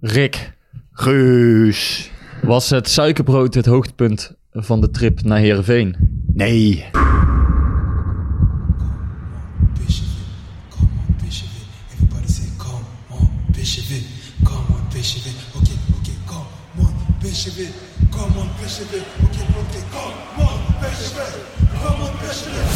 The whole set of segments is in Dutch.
Rick, Guus. was het suikerbrood het hoogtepunt van de trip naar Heerenveen? Nee. Come on, come on,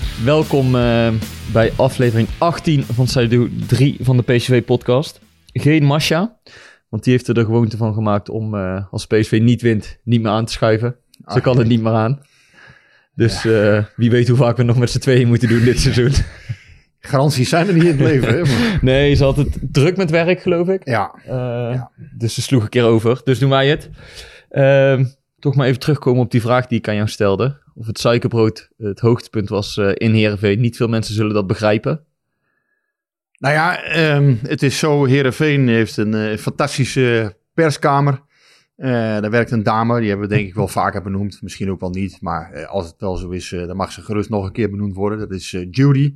welkom eh, bij aflevering 18 van seizoen 3 van de PSV-podcast. Geen Masha, want die heeft er de gewoonte van gemaakt om eh, als PSV niet wint, niet meer aan te schuiven. Ze kan het niet meer aan. Dus eh, wie weet hoe vaak we nog met z'n tweeën moeten doen dit seizoen. Garanties zijn er niet in het leven, hè? Nee, ze had het druk met werk, geloof ik. Ja. Dus ze sloeg een keer over. Dus doen wij het. Toch maar even terugkomen op die vraag die ik aan jou stelde. Of het suikerbrood het hoogtepunt was eh, in Heerenveen. Niet veel mensen zullen dat begrijpen. Nou ja, ehm, het is zo. Herenveen heeft een eh, fantastische perskamer. Eh, daar werkt een dame, die hebben we denk ik wel vaker benoemd. Misschien ook wel niet, maar als het wel zo is, dan mag ze gerust nog een keer benoemd worden. Dat is Judy,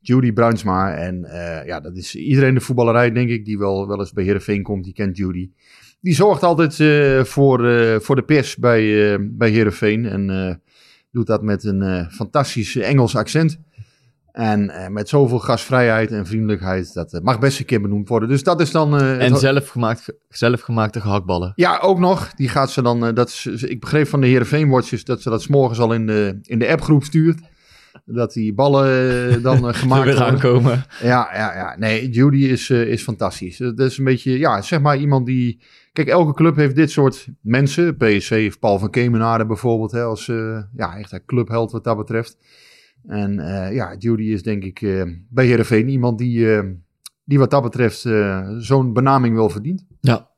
Judy Bruinsma. En ja, dat is iedereen de voetballerij, denk ik, die wel, wel eens bij Herenveen komt, die kent Judy. Die zorgt altijd eh, voor, eh, voor de pers bij, eh bij Herenveen. En doet dat met een fantastisch Engels accent. En met zoveel gastvrijheid en vriendelijkheid, dat mag best een keer benoemd worden. Dus dat is dan... En zelfgemaakt, zelfgemaakte gehaktballen. ja, ook nog. Die gaat ze dan. dat is, ik begreep van de Heerenveen Watchers dat ze dat 's morgens al in de, in de appgroep stuurt. Dat die ballen dan gemaakt weer aankomen. Ja, ja, ja. Nee, Judy is, is fantastisch. Dat is een beetje, ja, zeg maar iemand die... Kijk, elke club heeft dit soort mensen. PSC heeft Paul van Kemenade bijvoorbeeld, hè, als eh, ja, echt een clubheld wat dat betreft. En eh, ja, Judy is denk ik eh, bij Heerenveen iemand die, die wat dat betreft zo'n benaming wel verdient. Ja.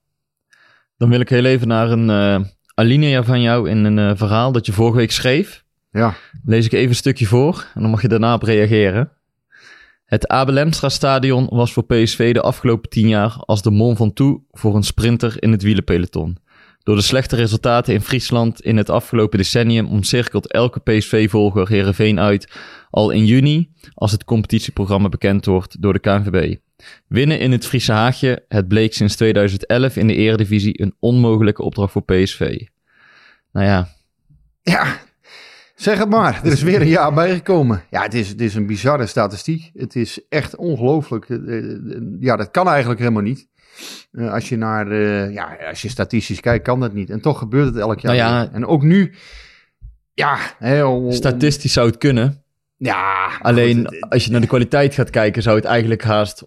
Dan wil ik heel even naar een alinea van jou in een verhaal dat je vorige week schreef. Ja, Lees ik even een stukje voor en dan mag je daarna op reageren. Het Abel Enstra stadion was voor PSV de afgelopen tien jaar als de Mont Ventoux voor een sprinter in het wielenpeloton. Door de slechte resultaten in Friesland in het afgelopen decennium omcirkelt elke PSV-volger Heerenveen uit al in juni als het competitieprogramma bekend wordt door de KNVB. Winnen in het Friese Haagje, het bleek sinds 2011 in de eredivisie een onmogelijke opdracht voor PSV. Nou ja, Ja, zeg het maar. Er is weer een jaar bijgekomen. Ja, het is, het is een bizarre statistiek. Het is echt ongelooflijk. Eh, eh, Ja, dat kan eigenlijk helemaal niet. Eh, als je naar, ja, als je statistisch kijkt, kan dat niet. En toch gebeurt het elk jaar. Nou ja. En ook nu, ja, hè, om- statistisch zou het kunnen. ja, Alleen goed, het- als je naar de kwaliteit gaat kijken, zou het eigenlijk haast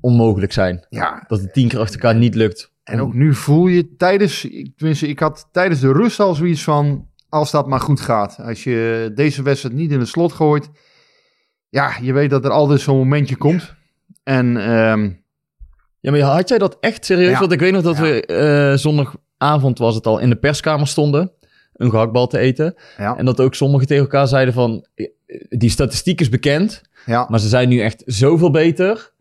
onmogelijk zijn. ja, Dat het tien keer achter elkaar niet lukt. En ook nu voel je tijdens, tenminste, ik had tijdens de rust al zoiets van, als dat maar goed gaat. Als je deze wedstrijd niet in het slot gooit, ja, je weet dat er altijd zo'n momentje komt. En ehm, Ja, maar had jij dat echt serieus? Ja. Want ik weet nog dat Ja. we eh, zondagavond was het al in de perskamer stonden. Een gehaktbal te eten. ja, En dat ook sommigen tegen elkaar zeiden van... eh, Die statistiek is bekend, ja, maar ze zijn nu echt zoveel beter.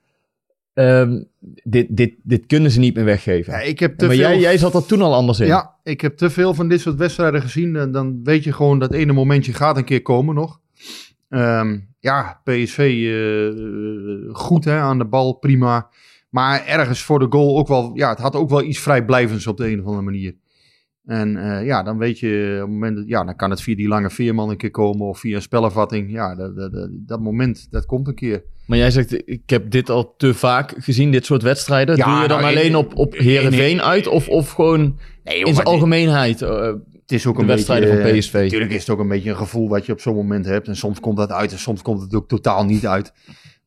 Ehm, dit, dit, dit kunnen ze niet meer weggeven. ja, ik heb te maar veel, jij, jij zat er toen al anders in. ja, ik heb te veel van dit soort wedstrijden gezien. En dan weet je gewoon dat ene momentje gaat een keer komen nog. Ehm, ja, PSV eh, goed hè, aan de bal, prima. Maar ergens voor de goal ook wel, ja, het had ook wel iets vrijblijvends op de een of andere manier. En eh, ja, dan weet je, op het moment dat, ja, dan kan het via die lange veerman een keer komen of via een spelervatting. Ja, dat, dat, dat, moment, dat komt een keer. Maar jij zegt, ik heb dit al te vaak gezien, dit soort wedstrijden. Ja, Doe je dan nou, in- alleen op, op in- Heerenveen uit of, of gewoon Nee, in zijn algemeenheid? eh, Het is ook een wedstrijden beetje, van eh, PSV. Natuurlijk is het ook een beetje een gevoel wat je op zo'n moment hebt. En soms komt dat uit en soms komt het ook totaal niet uit.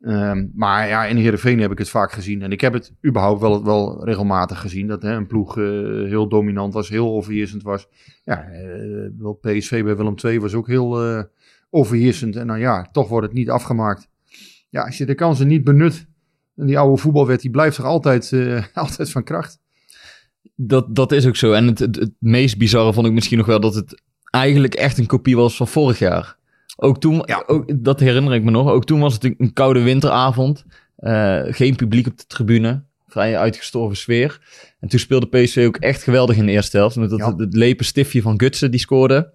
Ehm, maar ja, in Heerenveen heb ik het vaak gezien. En ik heb het überhaupt wel, wel regelmatig gezien. Dat hè, een ploeg eh, heel dominant was, heel overheersend was. Ja, eh, wel PSV bij Willem II was ook heel eh, overheersend. En dan ja, toch wordt het niet afgemaakt. Ja, als je de kansen niet benut. En die oude voetbalwet, die blijft toch altijd, altijd van kracht. Dat, dat is ook zo. En het, het, het meest bizarre vond ik misschien nog wel dat het eigenlijk echt een kopie was van vorig jaar. Ook toen, Ja. ook, dat herinner ik me nog. Ook toen was het een, koude winteravond. Eh, geen publiek op de tribune. Vrij uitgestorven sfeer. En toen speelde PSV ook echt geweldig in de eerste helft. Met dat, Ja. het, het lepe stiftje van Gutsen die scoorde.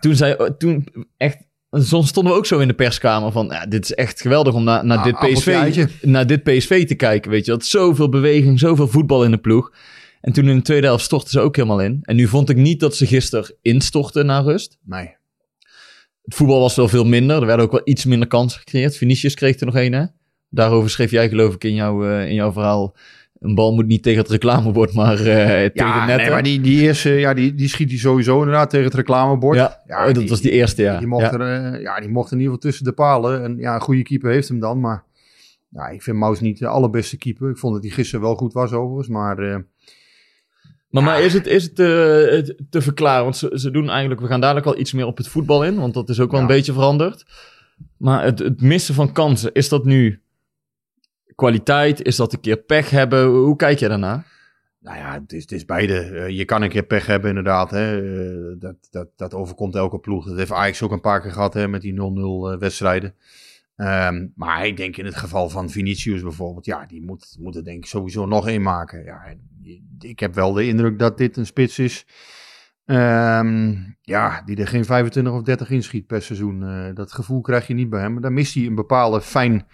Toen, zei, toen echt... Soms stonden we ook zo in de perskamer van... Ja, dit is echt geweldig om naar, naar, Ah, dit PSV, naar dit PSV te kijken. Weet je, dat zoveel beweging, zoveel voetbal in de ploeg. En toen in de tweede helft stortten ze ook helemaal in. En nu vond ik niet dat ze gisteren instortten naar rust. Nee. Het voetbal was wel veel minder. Er werden ook wel iets minder kansen gecreëerd. Vinicius kreeg er nog een, hè? Daarover schreef jij geloof ik in, jouw eh, in jouw verhaal. Een bal moet niet tegen het reclamebord, maar eh tegen Ja, net. nee, maar die, die eerste, ja, die, die schiet hij sowieso inderdaad tegen het reclamebord. Ja, dat was die eerste, ja. Die mocht, Ja. Er, eh, ja, die mocht in ieder geval tussen de palen. En ja, een goede keeper heeft hem dan. Maar ja, ik vind Maus niet de allerbeste keeper. Ik vond dat hij gisteren wel goed was overigens. Maar Maar, maar is het, is het te, te verklaren? Want ze, ze doen eigenlijk... We gaan dadelijk al iets meer op het voetbal in. Want dat is ook wel Ja. een beetje veranderd. Maar het, het missen van kansen, is dat nu kwaliteit? Is dat een keer pech hebben? Hoe kijk je daarna? nou ja, het is, het is beide. Eh, je kan een keer pech hebben inderdaad. Hè. Eh, dat, dat, dat overkomt elke ploeg. Dat heeft Ajax ook een paar keer gehad hè, met die 0-0 eh, wedstrijden. Ehm, maar ik denk in het geval van Vinicius bijvoorbeeld, ja, die moet, moet er denk ik sowieso nog één maken. Ja, en ik heb wel de indruk dat dit een spits is. ehm, ja, die er geen 25 of 30 inschiet per seizoen. Eh, dat gevoel krijg je niet bij hem. Maar daar mist hij een bepaalde fijn,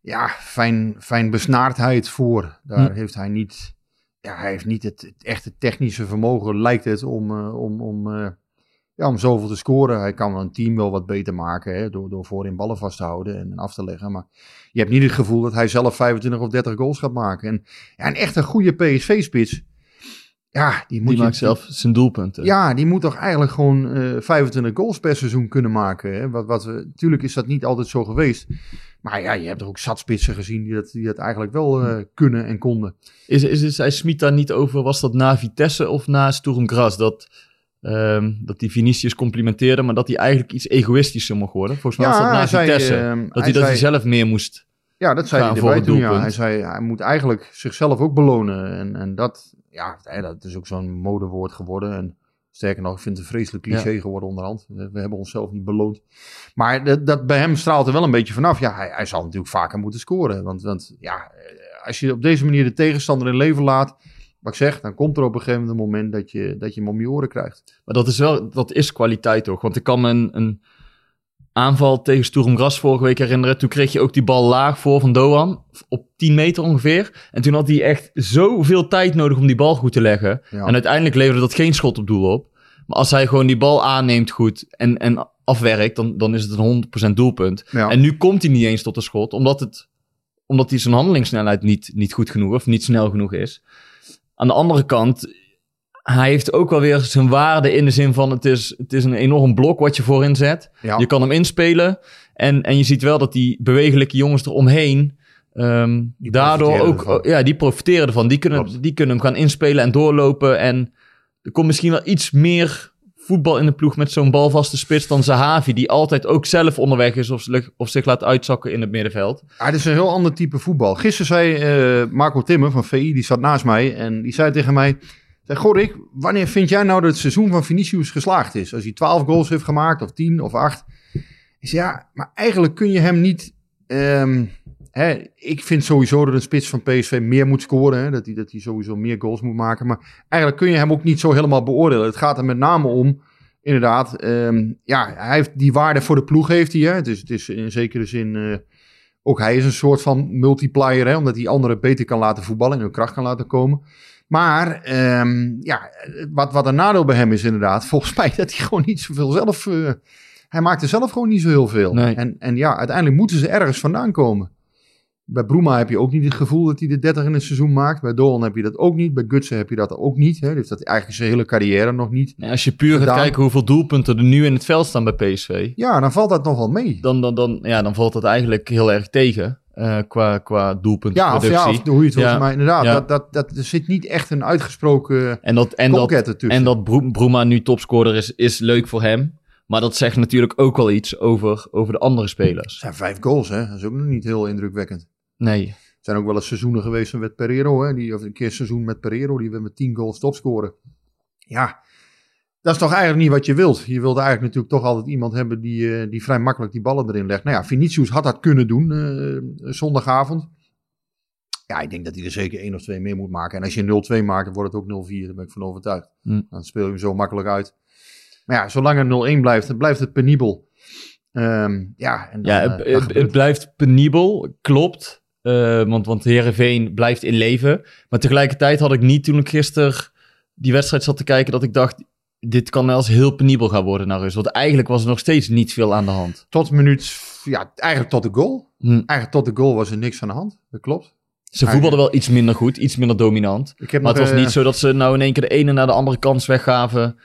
ja, fijn, fijn besnaardheid voor. Daar Hm. heeft hij niet, ja, hij heeft niet het, het echte technische vermogen, lijkt het, om, eh, om, om, eh, ja, om zoveel te scoren. Hij kan een team wel wat beter maken hè, door, door voorin ballen vast te houden en af te leggen. Maar je hebt niet het gevoel dat hij zelf 25 of 30 goals gaat maken. En ja, een echt een goede PSV-spits, ja, die moet Die je... maakt zelf zijn doelpunten. Ja, die moet toch eigenlijk gewoon eh 25 goals per seizoen kunnen maken. Hè? Wat, wat we, natuurlijk is dat niet altijd zo geweest. Maar ja, je hebt er ook zat spitsen gezien die dat, die dat eigenlijk wel eh, kunnen en konden. Is, is, is, zei Smit daar niet over, was dat na Vitesse of na Sturm Graz? Dat, ehm, dat die Vinicius complimenteerde, maar dat hij eigenlijk iets egoïstischer mocht worden. Volgens mij was dat na Vitesse. ehm, dat hij, dat hij zelf meer moest. Ja, dat zei hij voor erbij het toen. Ja. Hij zei, hij moet eigenlijk zichzelf ook belonen. En, en dat, ja, dat is ook zo'n modewoord geworden. En sterker nog, ik vind het een vreselijk cliché geworden onderhand. We, we hebben onszelf niet beloond. Maar dat, dat bij hem straalt er wel een beetje vanaf. Ja, hij, hij zal natuurlijk vaker moeten scoren. Want, want ja, eh, als je op deze manier de tegenstander in leven laat... Wat ik zeg, dan komt er op een gegeven moment een moment dat je, dat je hem om je oren krijgt. Maar dat is wel, dat is kwaliteit toch? Want ik kan me een, een aanval tegen Sturm Graz vorige week herinneren. Toen kreeg je ook die bal laag voor van Doan, op 10 meter ongeveer. En toen had hij echt zoveel tijd nodig om die bal goed te leggen. Ja. En uiteindelijk leverde dat geen schot op doel op. Maar als hij gewoon die bal aanneemt goed en, en afwerkt, dan, dan is het een 100% doelpunt. Ja. En nu komt hij niet eens tot een schot, omdat, het, omdat hij zijn handelingssnelheid niet, niet goed genoeg of niet snel genoeg is. Aan de andere kant, hij heeft ook wel weer zijn waarde in de zin van het is, het is een enorm blok wat je voorin zet. Ja. Je kan hem inspelen en, en je ziet wel dat die bewegelijke jongens eromheen ehm daardoor ook, ervan. ja, die profiteren ervan. Die kunnen, Klopt. die kunnen hem gaan inspelen en doorlopen en er komt misschien wel iets meer voetbal in de ploeg met zo'n balvaste spits dan Zahavi, die altijd ook zelf onderweg is of, zich- of zich laat uitzakken in het middenveld. Ja, het is een heel ander type voetbal. Gisteren zei eh, Marco Timmer van VI, die zat naast mij. En die zei tegen mij... Zeg, Gorik, wanneer vind jij nou dat het seizoen van Vinicius geslaagd is? Als hij 12 goals heeft gemaakt, of 10 of 8. Ik zei, ja, maar eigenlijk kun je hem niet... ehm, hè, ik vind sowieso dat een spits van PSV meer moet scoren. Hè, dat, hij, dat hij sowieso meer goals moet maken. Maar eigenlijk kun je hem ook niet zo helemaal beoordelen. Het gaat er met name om... Inderdaad, ehm, ja, hij heeft die waarde voor de ploeg heeft hij. Hè? Het, is, het is in zekere zin eh, Ook hij is een soort van multiplier, hè, omdat hij anderen beter kan laten voetballen en hun kracht kan laten komen. Maar ehm, ja, wat, wat een nadeel bij hem is inderdaad, volgens mij dat hij gewoon niet zoveel zelf... eh, hij maakt er zelf gewoon niet zo heel veel. Nee. En, en ja, uiteindelijk moeten ze ergens vandaan komen. Bij Bruma heb je ook niet het gevoel dat hij de 30 in het seizoen maakt. Bij Dolan heb je dat ook niet. Bij Gutsen heb je dat ook niet. Hè. Die heeft dat eigenlijk zijn hele carrière nog niet. Als je puur gaat kijken hoeveel doelpunten er nu in het veld staan bij PSV, Ja, dan valt dat nog wel mee. dan, dan, dan, ja, dan valt dat eigenlijk heel erg tegen eh, qua, qua Ja, of, doelpuntproductie. ja, of hoe je het. Ja. Maar inderdaad, Ja. dat, dat, dat, er zit niet echt een uitgesproken En dat, en dat, tussen. en dat Bruma nu topscorer is, is leuk voor hem. Maar dat zegt natuurlijk ook wel iets over, over de andere spelers. Het zijn vijf goals, hè. Dat is ook nog niet heel indrukwekkend. Nee, Er zijn ook wel eens seizoenen geweest met Pereiro, hè. Die, of een keer seizoen met Pereiro, die we met 10 goals topscoren. Ja, dat is toch eigenlijk niet wat je wilt. Je wilt eigenlijk natuurlijk toch altijd iemand hebben die, eh, die vrij makkelijk die ballen erin legt. Nou ja, Vinicius had dat kunnen doen eh, zondagavond. Ja, ik denk dat hij er zeker één of twee meer moet maken. En als je 0-2 maakt, dan wordt het ook 0-4. Daar ben ik van overtuigd. Hm. Dan speel je hem zo makkelijk uit. Maar ja, zolang het 0-1 blijft, dan blijft het penibel. Ehm, ja, en dan, ja, eh, het blijft penibel, klopt. Eh, want, want Heerenveen blijft in leven. Maar tegelijkertijd had ik niet toen ik gisteren die wedstrijd zat te kijken... dat ik dacht, dit kan wel eens heel penibel gaan worden naar rust. Want eigenlijk was er nog steeds niet veel aan de hand. Tot minuut, ja, eigenlijk tot de goal. Hm. Eigenlijk tot de goal was er niks aan de hand. Dat klopt. Ze voetbalden wel iets minder goed, iets minder dominant. Maar het was eh, niet zo dat ze nou in één keer de ene naar de andere kans weggaven.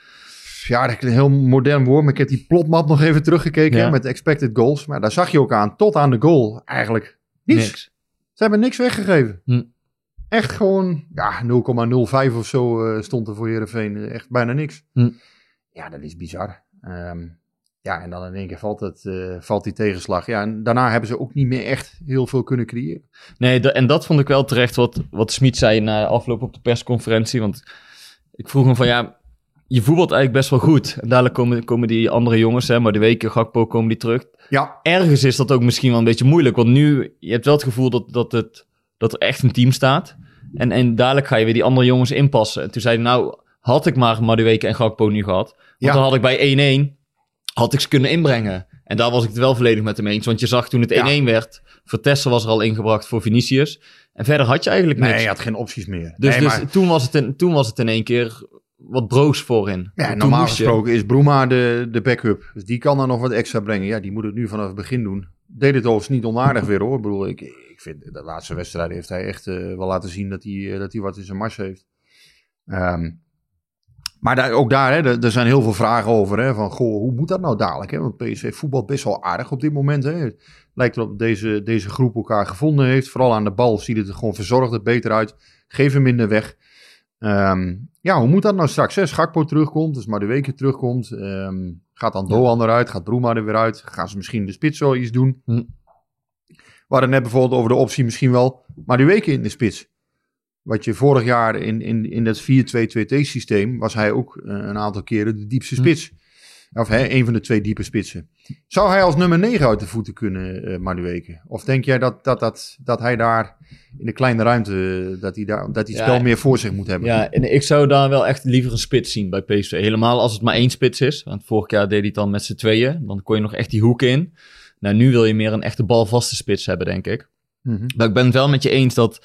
Ja, dat is een heel modern woord, maar ik heb die plotmap nog even teruggekeken Ja. hè, met expected goals. Maar daar zag je ook aan, tot aan de goal eigenlijk niets. Niks. Ze hebben niks weggegeven. Hm. Echt gewoon, ja, 0,05 of zo eh, stond er voor Heerenveen. Echt bijna niks. Hm. Ja, dat is bizar. Ehm, ja, en dan in één keer valt, het, eh, valt die tegenslag. Ja, en daarna hebben ze ook niet meer echt heel veel kunnen creëren. Nee, en dat vond ik wel terecht wat, wat Smit zei na afloop op de persconferentie. Want ik vroeg hem van ja, je voetbalt eigenlijk best wel goed. En dadelijk komen, komen die andere jongens, hè, maar de weken Gakpo komen die terug. Ja, Ergens is dat ook misschien wel een beetje moeilijk. Want nu, je hebt wel het gevoel dat, dat, het, dat er echt een team staat. En, en dadelijk ga je weer die andere jongens inpassen. En toen zei hij nou, had ik maar Madueke en Gakpo nu gehad. Want Ja. dan had ik bij 1-1, had ik ze kunnen inbrengen. En daar was ik het wel volledig met hem eens. Want je zag toen het 1-1 Ja. werd, Vertessen was er al ingebracht voor Vinicius. En verder had je eigenlijk niks. nee, je had geen opties meer. dus nee, dus maar- toen, was het in, toen was het in één keer wat broos voorin. Ja, normaal je- gesproken is Bruma de, de backup. Dus die kan dan nog wat extra brengen. Ja, die moet het nu vanaf het begin doen. Deed het overigens niet onaardig weer hoor. Ik bedoel, ik, ik vind de laatste wedstrijd heeft hij echt eh, wel laten zien dat hij, eh, dat hij wat in zijn mars heeft. Ehm, maar daar, ook daar, hè, er, zijn heel veel vragen over. Hè, van, goh, hoe moet dat nou dadelijk? Hè? Want PSV voetbalt best wel aardig op dit moment. Hè. Het lijkt erop dat deze, deze groep elkaar gevonden heeft. Vooral aan de bal ziet het er gewoon verzorgd beter uit. Geef hem minder weg. Ehm, ja, hoe moet dat nou straks? Hè? Schakpo terugkomt, dus maar de weken terugkomt. Ehm, gaat dan Doan eruit? Gaat Broema er weer uit? Gaan ze misschien de spits wel iets doen? Hm. We hadden net bijvoorbeeld over de optie misschien wel maar de weken in de spits. Wat je vorig jaar in, in, in dat 4-2-2-T systeem was hij ook eh, een aantal keren de diepste Hm. spits. Of hè, een van de twee diepe spitsen. Zou hij als nummer 9 uit de voeten kunnen, Madueke? Of denk jij dat, dat, dat, dat hij daar in de kleine ruimte, dat hij, daar, dat hij het Ja, spel meer voor zich moet hebben? Ja, en ik zou daar wel echt liever een spits zien bij PSV. Helemaal als het maar één spits is. Want vorig jaar deed hij het dan met z'n tweeën. Dan kon je nog echt die hoek in. Nou, nu wil je meer een echte balvaste spits hebben, denk ik. Mhm. Maar ik ben het wel met je eens dat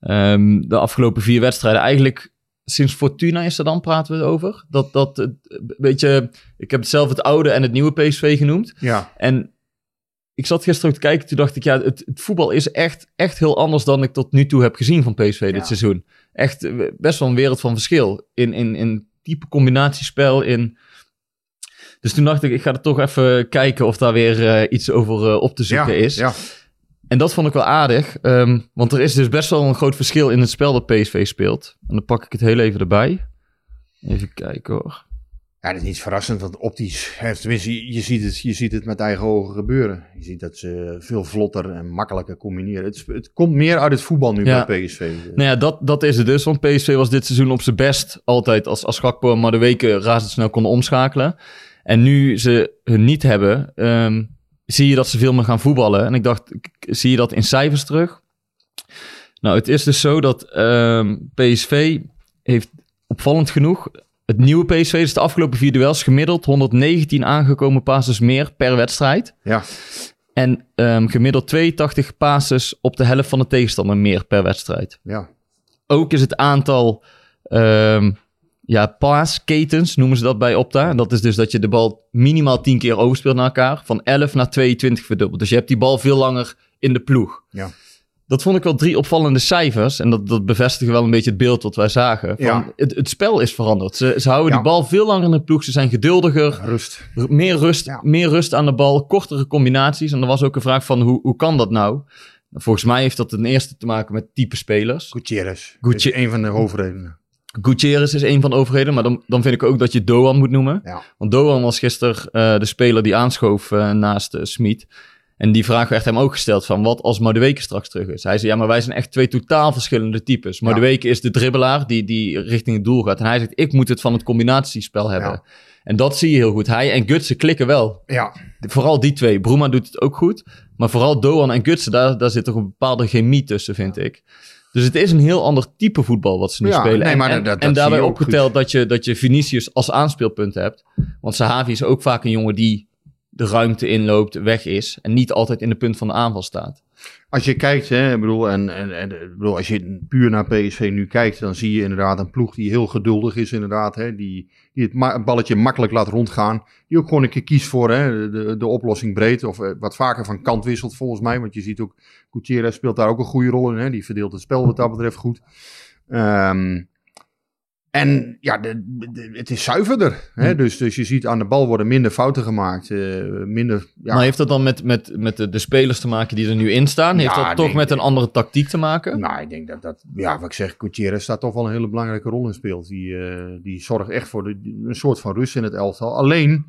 ehm, de afgelopen vier wedstrijden eigenlijk... Sinds Fortuna is er dan, praten we het over. Dat, dat, het, een beetje, ik heb het zelf het oude en het nieuwe PSV genoemd. Ja, En ik zat gisteren ook te kijken, toen dacht ik, ja, het, het voetbal is echt, echt heel anders dan ik tot nu toe heb gezien van PSV dit Ja. seizoen. Echt eh, best wel een wereld van verschil. In, in, in type combinatiespel, in... Dus toen dacht ik, ik ga er toch even kijken of daar weer eh, iets over eh, op te ja, zoeken is. ja. En dat vond ik wel aardig, ehm, want er is dus best wel een groot verschil in het spel dat PSV speelt. En dan pak ik het heel even erbij. Even kijken hoor. Ja, dat is niet verrassend, want optisch, tenminste, je, je ziet het, je ziet het met eigen ogen gebeuren. Je ziet dat ze veel vlotter en makkelijker combineren. Het, het komt meer uit het voetbal nu Ja. bij PSV. Nou ja, dat, dat is het dus. Want PSV was dit seizoen op zijn best altijd als, als Gakpo maar de weken razendsnel konden omschakelen. En nu ze hun niet hebben, ehm, zie je dat ze veel meer gaan voetballen. En ik dacht, zie je dat in cijfers terug? Nou, het is dus zo dat ehm, PSV heeft opvallend genoeg... Het nieuwe PSV is de afgelopen vier duels gemiddeld 119 aangekomen passes meer per wedstrijd. Ja, En ehm, gemiddeld 82 passes op de helft van de tegenstander meer per wedstrijd. Ja. Ook is het aantal ehm ja, paasketens, noemen ze dat bij Opta. En dat is dus dat je de bal minimaal 10 keer overspeelt naar elkaar. Van 11 naar 22 verdubbeld. Dus je hebt die bal veel langer in de ploeg. Ja. Dat vond ik wel drie opvallende cijfers. En dat, dat bevestigen wel een beetje het beeld wat wij zagen. Van Ja. het, het spel is veranderd. Ze, ze houden Ja. die bal veel langer in de ploeg. Ze zijn geduldiger. Rust. Meer rust, Ja. meer rust aan de bal, kortere combinaties. En er was ook een vraag van hoe, hoe kan dat nou? Volgens mij heeft dat ten eerste te maken met type spelers. Gutierrez. Guti- is een van de hoofdredenen. Gutierrez is een van de overheden, maar dan, dan vind ik ook dat je Doan moet noemen. Ja. Want Doan was gisteren eh, de speler die aanschoof eh, naast eh, Smit. En die vraag werd hem ook gesteld van wat als Madueke straks terug is. Hij zei ja, maar wij zijn echt twee totaal verschillende types. Ja. Madueke is de dribbelaar die, die richting het doel gaat. En hij zegt ik moet het van het combinatiespel hebben. Ja. En dat zie je heel goed. Hij en Gutsen klikken wel. Ja. Vooral die twee. Broema doet het ook goed. Maar vooral Doan en Gutsen, daar, daar zit toch een bepaalde chemie tussen, vind ik. Dus het is een heel ander type voetbal wat ze nu Ja, spelen. nee, en, maar en, dat- dat en zie daarbij opgeteld dat je, dat je Vinicius als aanspeelpunt hebt. Want Sahavi is ook vaak een jongen die de ruimte inloopt, weg is. En niet altijd in de punt van de aanval staat. Als je kijkt, hè, bedoel, en, en, en, bedoel, als je puur naar PSV nu kijkt, dan zie je inderdaad een ploeg die heel geduldig is, inderdaad. Hè, die, die het balletje makkelijk laat rondgaan. Die ook gewoon een keer kiest voor hè, de, de oplossing breed. Of eh, wat vaker van kant wisselt, volgens mij. Want je ziet ook, Gutierrez speelt daar ook een goede rol in. Hè, die verdeelt het spel wat dat betreft goed. Ehm, en ja, de, de- het is zuiverder. Hè? Hm. Dus, dus je ziet aan de bal worden minder fouten gemaakt. eh, minder, ja, Maar heeft dat dan met, met, met de, de spelers te maken die er nu in staan? Heeft Ja, dat toch met een andere tactiek te maken? Nou, ik denk dat dat, ja, wat ik zeg, Gutierrez staat toch wel een hele belangrijke rol in speelt. Die, eh, die zorgt echt voor de, een soort van rust in het elftal. Alleen,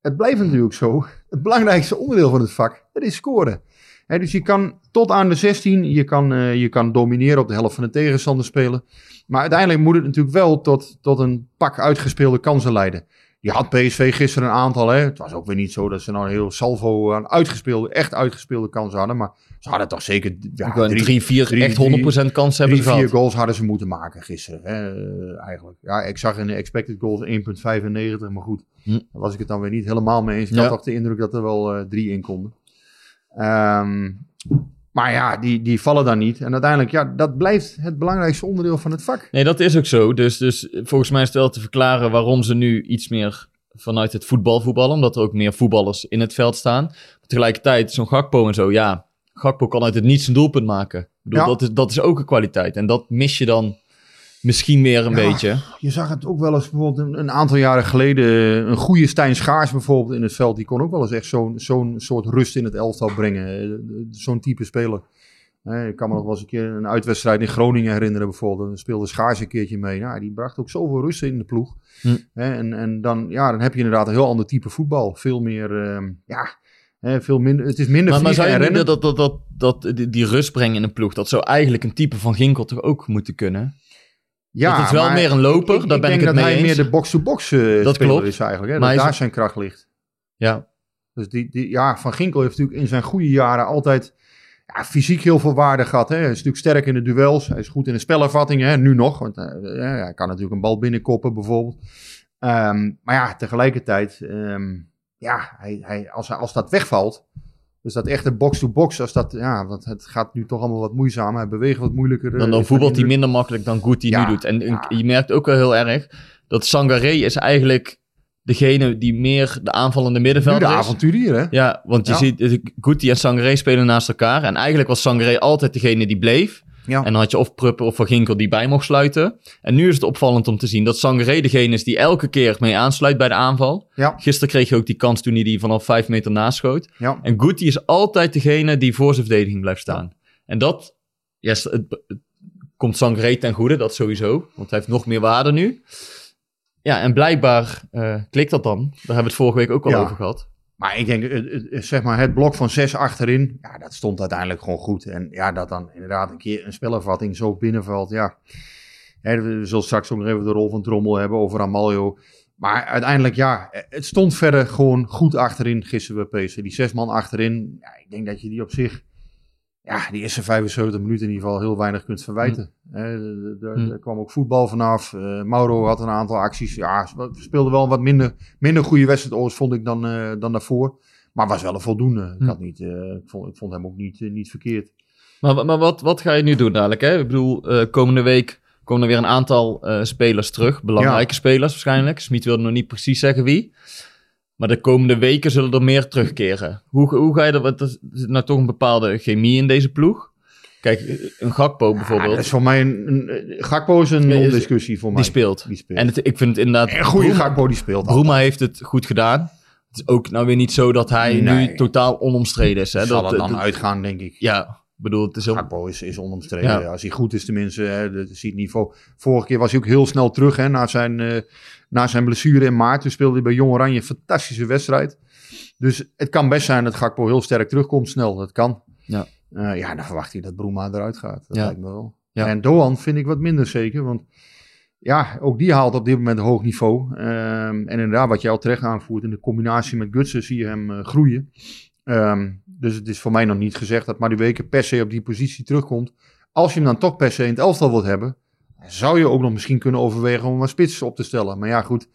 het blijft natuurlijk zo, het belangrijkste onderdeel van het vak, dat is scoren. Dus je kan tot aan de 16, je kan, eh, je kan domineren op de helft van de tegenstander spelen. Maar uiteindelijk moet het natuurlijk wel tot, tot een pak uitgespeelde kansen leiden. Je had PSV gisteren een aantal. Hè. Het was ook weer niet zo dat ze nou een heel salvo aan uitgespeelde, echt uitgespeelde kansen hadden. Maar ze hadden toch zeker ja, een drie, vier drie- echt 100% kans hebben Drie, ze vier gehad. goals hadden ze moeten maken gisteren. Hè, eh, eigenlijk. Ja, ik zag in de expected goals 1,95. Maar goed, Hm. daar was ik het dan weer niet helemaal mee eens. Ik Ja. had toch de indruk dat er wel eh, drie in konden. Ehm, maar ja, die, die vallen dan niet. En uiteindelijk, ja, dat blijft het belangrijkste onderdeel van het vak. Nee, dat is ook zo. Dus, dus volgens mij is het wel te verklaren waarom ze nu iets meer vanuit het voetbal voetballen. Omdat er ook meer voetballers in het veld staan. Maar tegelijkertijd, zo'n Gakpo en zo, ja. Gakpo kan uit het niets een doelpunt maken. Ik bedoel, Ja. dat, is, dat is ook een kwaliteit. En dat mis je dan misschien meer een Ja. beetje. Je zag het ook wel eens bijvoorbeeld een, een aantal jaren geleden. Een goede Stijn Schaars bijvoorbeeld in het veld. Die kon ook wel eens echt zo'n zo'n soort rust in het elftal brengen. Eh, Zo'n type speler. Eh, Ik kan me nog wel eens een keer een uitwedstrijd in Groningen herinneren bijvoorbeeld. Dan speelde Schaars een keertje mee. Nou, die bracht ook zoveel rust in de ploeg. Hm. Eh, En, en dan, ja, dan heb je inderdaad een heel ander type voetbal. Veel meer, ehm, ja, eh, veel minder. Het is minder Maar, maar zou je rennen. dat, dat, dat, dat, die, die rust brengen in een ploeg, dat zou eigenlijk een type van Ginkel toch ook moeten kunnen? Ja, dat is wel meer een loper, daar ben ik denk het dat mee hij eens. meer de box-to-box eh, Dat speler klopt. is eigenlijk. Hè? Dat hij daar is- zijn kracht ligt. Ja, Dus die, die, ja, Van Ginkel heeft natuurlijk in zijn goede jaren altijd ja, fysiek heel veel waarde gehad. Hè. Hij is natuurlijk sterk in de duels. Hij is goed in de spelervatting, hè. nu nog. Want eh, ja, hij kan natuurlijk een bal binnenkoppen bijvoorbeeld. Ehm, maar ja, tegelijkertijd, ehm, ja, hij, hij, als, hij- als dat wegvalt... Dus dat echte box-to-box, als dat, ja, want het gaat nu toch allemaal wat moeizamer. Hij beweegt wat moeilijker. eh, dan, dan heeft voetbalt hij minder makkelijk dan Ja, nu doet. En, ja. je merkt ook wel heel erg dat Sangaré is eigenlijk degene die meer de aanvallende Nu middenvelder de is. avonturier, hè? Ja, want je Ja. ziet, eh, Guti en Sangaré spelen naast elkaar. En eigenlijk was Sangaré altijd degene die bleef. Ja. En dan had je of Pruppen of Van Ginkel die bij mocht sluiten. En nu is het opvallend om te zien dat Sangaré degene is die elke keer mee aansluit bij de aanval. Ja. Gisteren kreeg je ook die kans toen hij die vanaf vijf meter naschoot. Ja. En Guti is altijd degene die voor zijn verdediging blijft staan. En dat yes, het, het komt Sangaré ten goede, dat sowieso. Want hij heeft nog meer waarde nu. Ja, en blijkbaar eh, klikt dat dan. Daar hebben we het vorige week ook al over gehad. Maar ik denk, zeg maar, het blok van zes achterin, ja, dat stond uiteindelijk gewoon goed. En ja, dat dan inderdaad een keer een spelervatting zo binnenvalt, ja. We zullen straks ook nog even de rol van Trommel hebben over Amalio. Maar uiteindelijk, ja, het stond verder gewoon goed achterin gisteren bij PSV. Die zes man achterin, ja, ik denk dat je die op zich, ja, die eerste 75 minuten in ieder geval heel weinig kunt verwijten. Hè, er- er kwam ook voetbal vanaf. Eh, Mauro had een aantal acties. Ja, ze speelden wel een wat minder, minder goede wedstrijd, overigens, vond ik, dan, eh, dan daarvoor. Maar was wel een voldoende. Ik, Hm. had niet, eh, ik, vond, ik vond hem ook niet, niet verkeerd. Maar, maar wat, wat ga je nu doen dadelijk? Hè? Ik bedoel, komende week komen er weer een aantal spelers terug. Belangrijke spelers waarschijnlijk. Smit wilde nog niet precies zeggen wie. Maar de komende weken zullen er meer terugkeren. Hoe, hoe ga je er... Want er zit nou toch een bepaalde chemie in deze ploeg. Kijk, een Gakpo Ja, bijvoorbeeld, dat is voor mij een, een, Gakpo is een Nee, is- non-discussie voor mij. die speelt. Die speelt. En het, ik vind het inderdaad... En een goede Bruma- Gakpo die speelt. Bruma heeft het goed gedaan. Het is ook nou weer niet zo dat hij Nee. nu totaal onomstreden is. Hè? Dat zal Dat, er dan dat- uitgaan, denk ik. ja, bedoel, het is. Gakpo is, is onomstreden. Ja. Ja, Als hij goed is tenminste, hè, dat is het niveau. Vorige keer was hij ook heel snel terug hè, na, zijn, eh, na zijn blessure in maart. Toen speelde hij bij Jong Oranje een fantastische wedstrijd. Dus het kan best zijn dat Gakpo heel sterk terugkomt snel. Dat kan. Ja. Eh, ja, dan verwacht hij dat Bruma eruit gaat. Dat Ja. lijkt me wel. Ja. En Doan vind ik wat minder zeker. Want ja, ook die haalt op dit moment een hoog niveau. Ehm, en inderdaad, wat jij al terecht aanvoert, in de combinatie met Gutsen zie je hem eh, groeien. Ehm, dus het is voor mij nog niet gezegd dat Madueke per se op die positie terugkomt. Als je hem dan toch per se in het elftal wilt hebben, zou je ook nog misschien kunnen overwegen om een spits op te stellen. Maar ja, goed.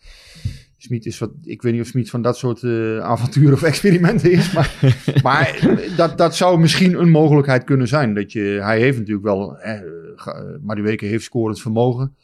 Smit is wat, ik weet niet of Smit van dat soort eh, avonturen of experimenten is. Maar, maar dat, dat zou misschien een mogelijkheid kunnen zijn. Dat je, hij heeft natuurlijk wel, eh, ga- Madueke heeft scorend vermogen.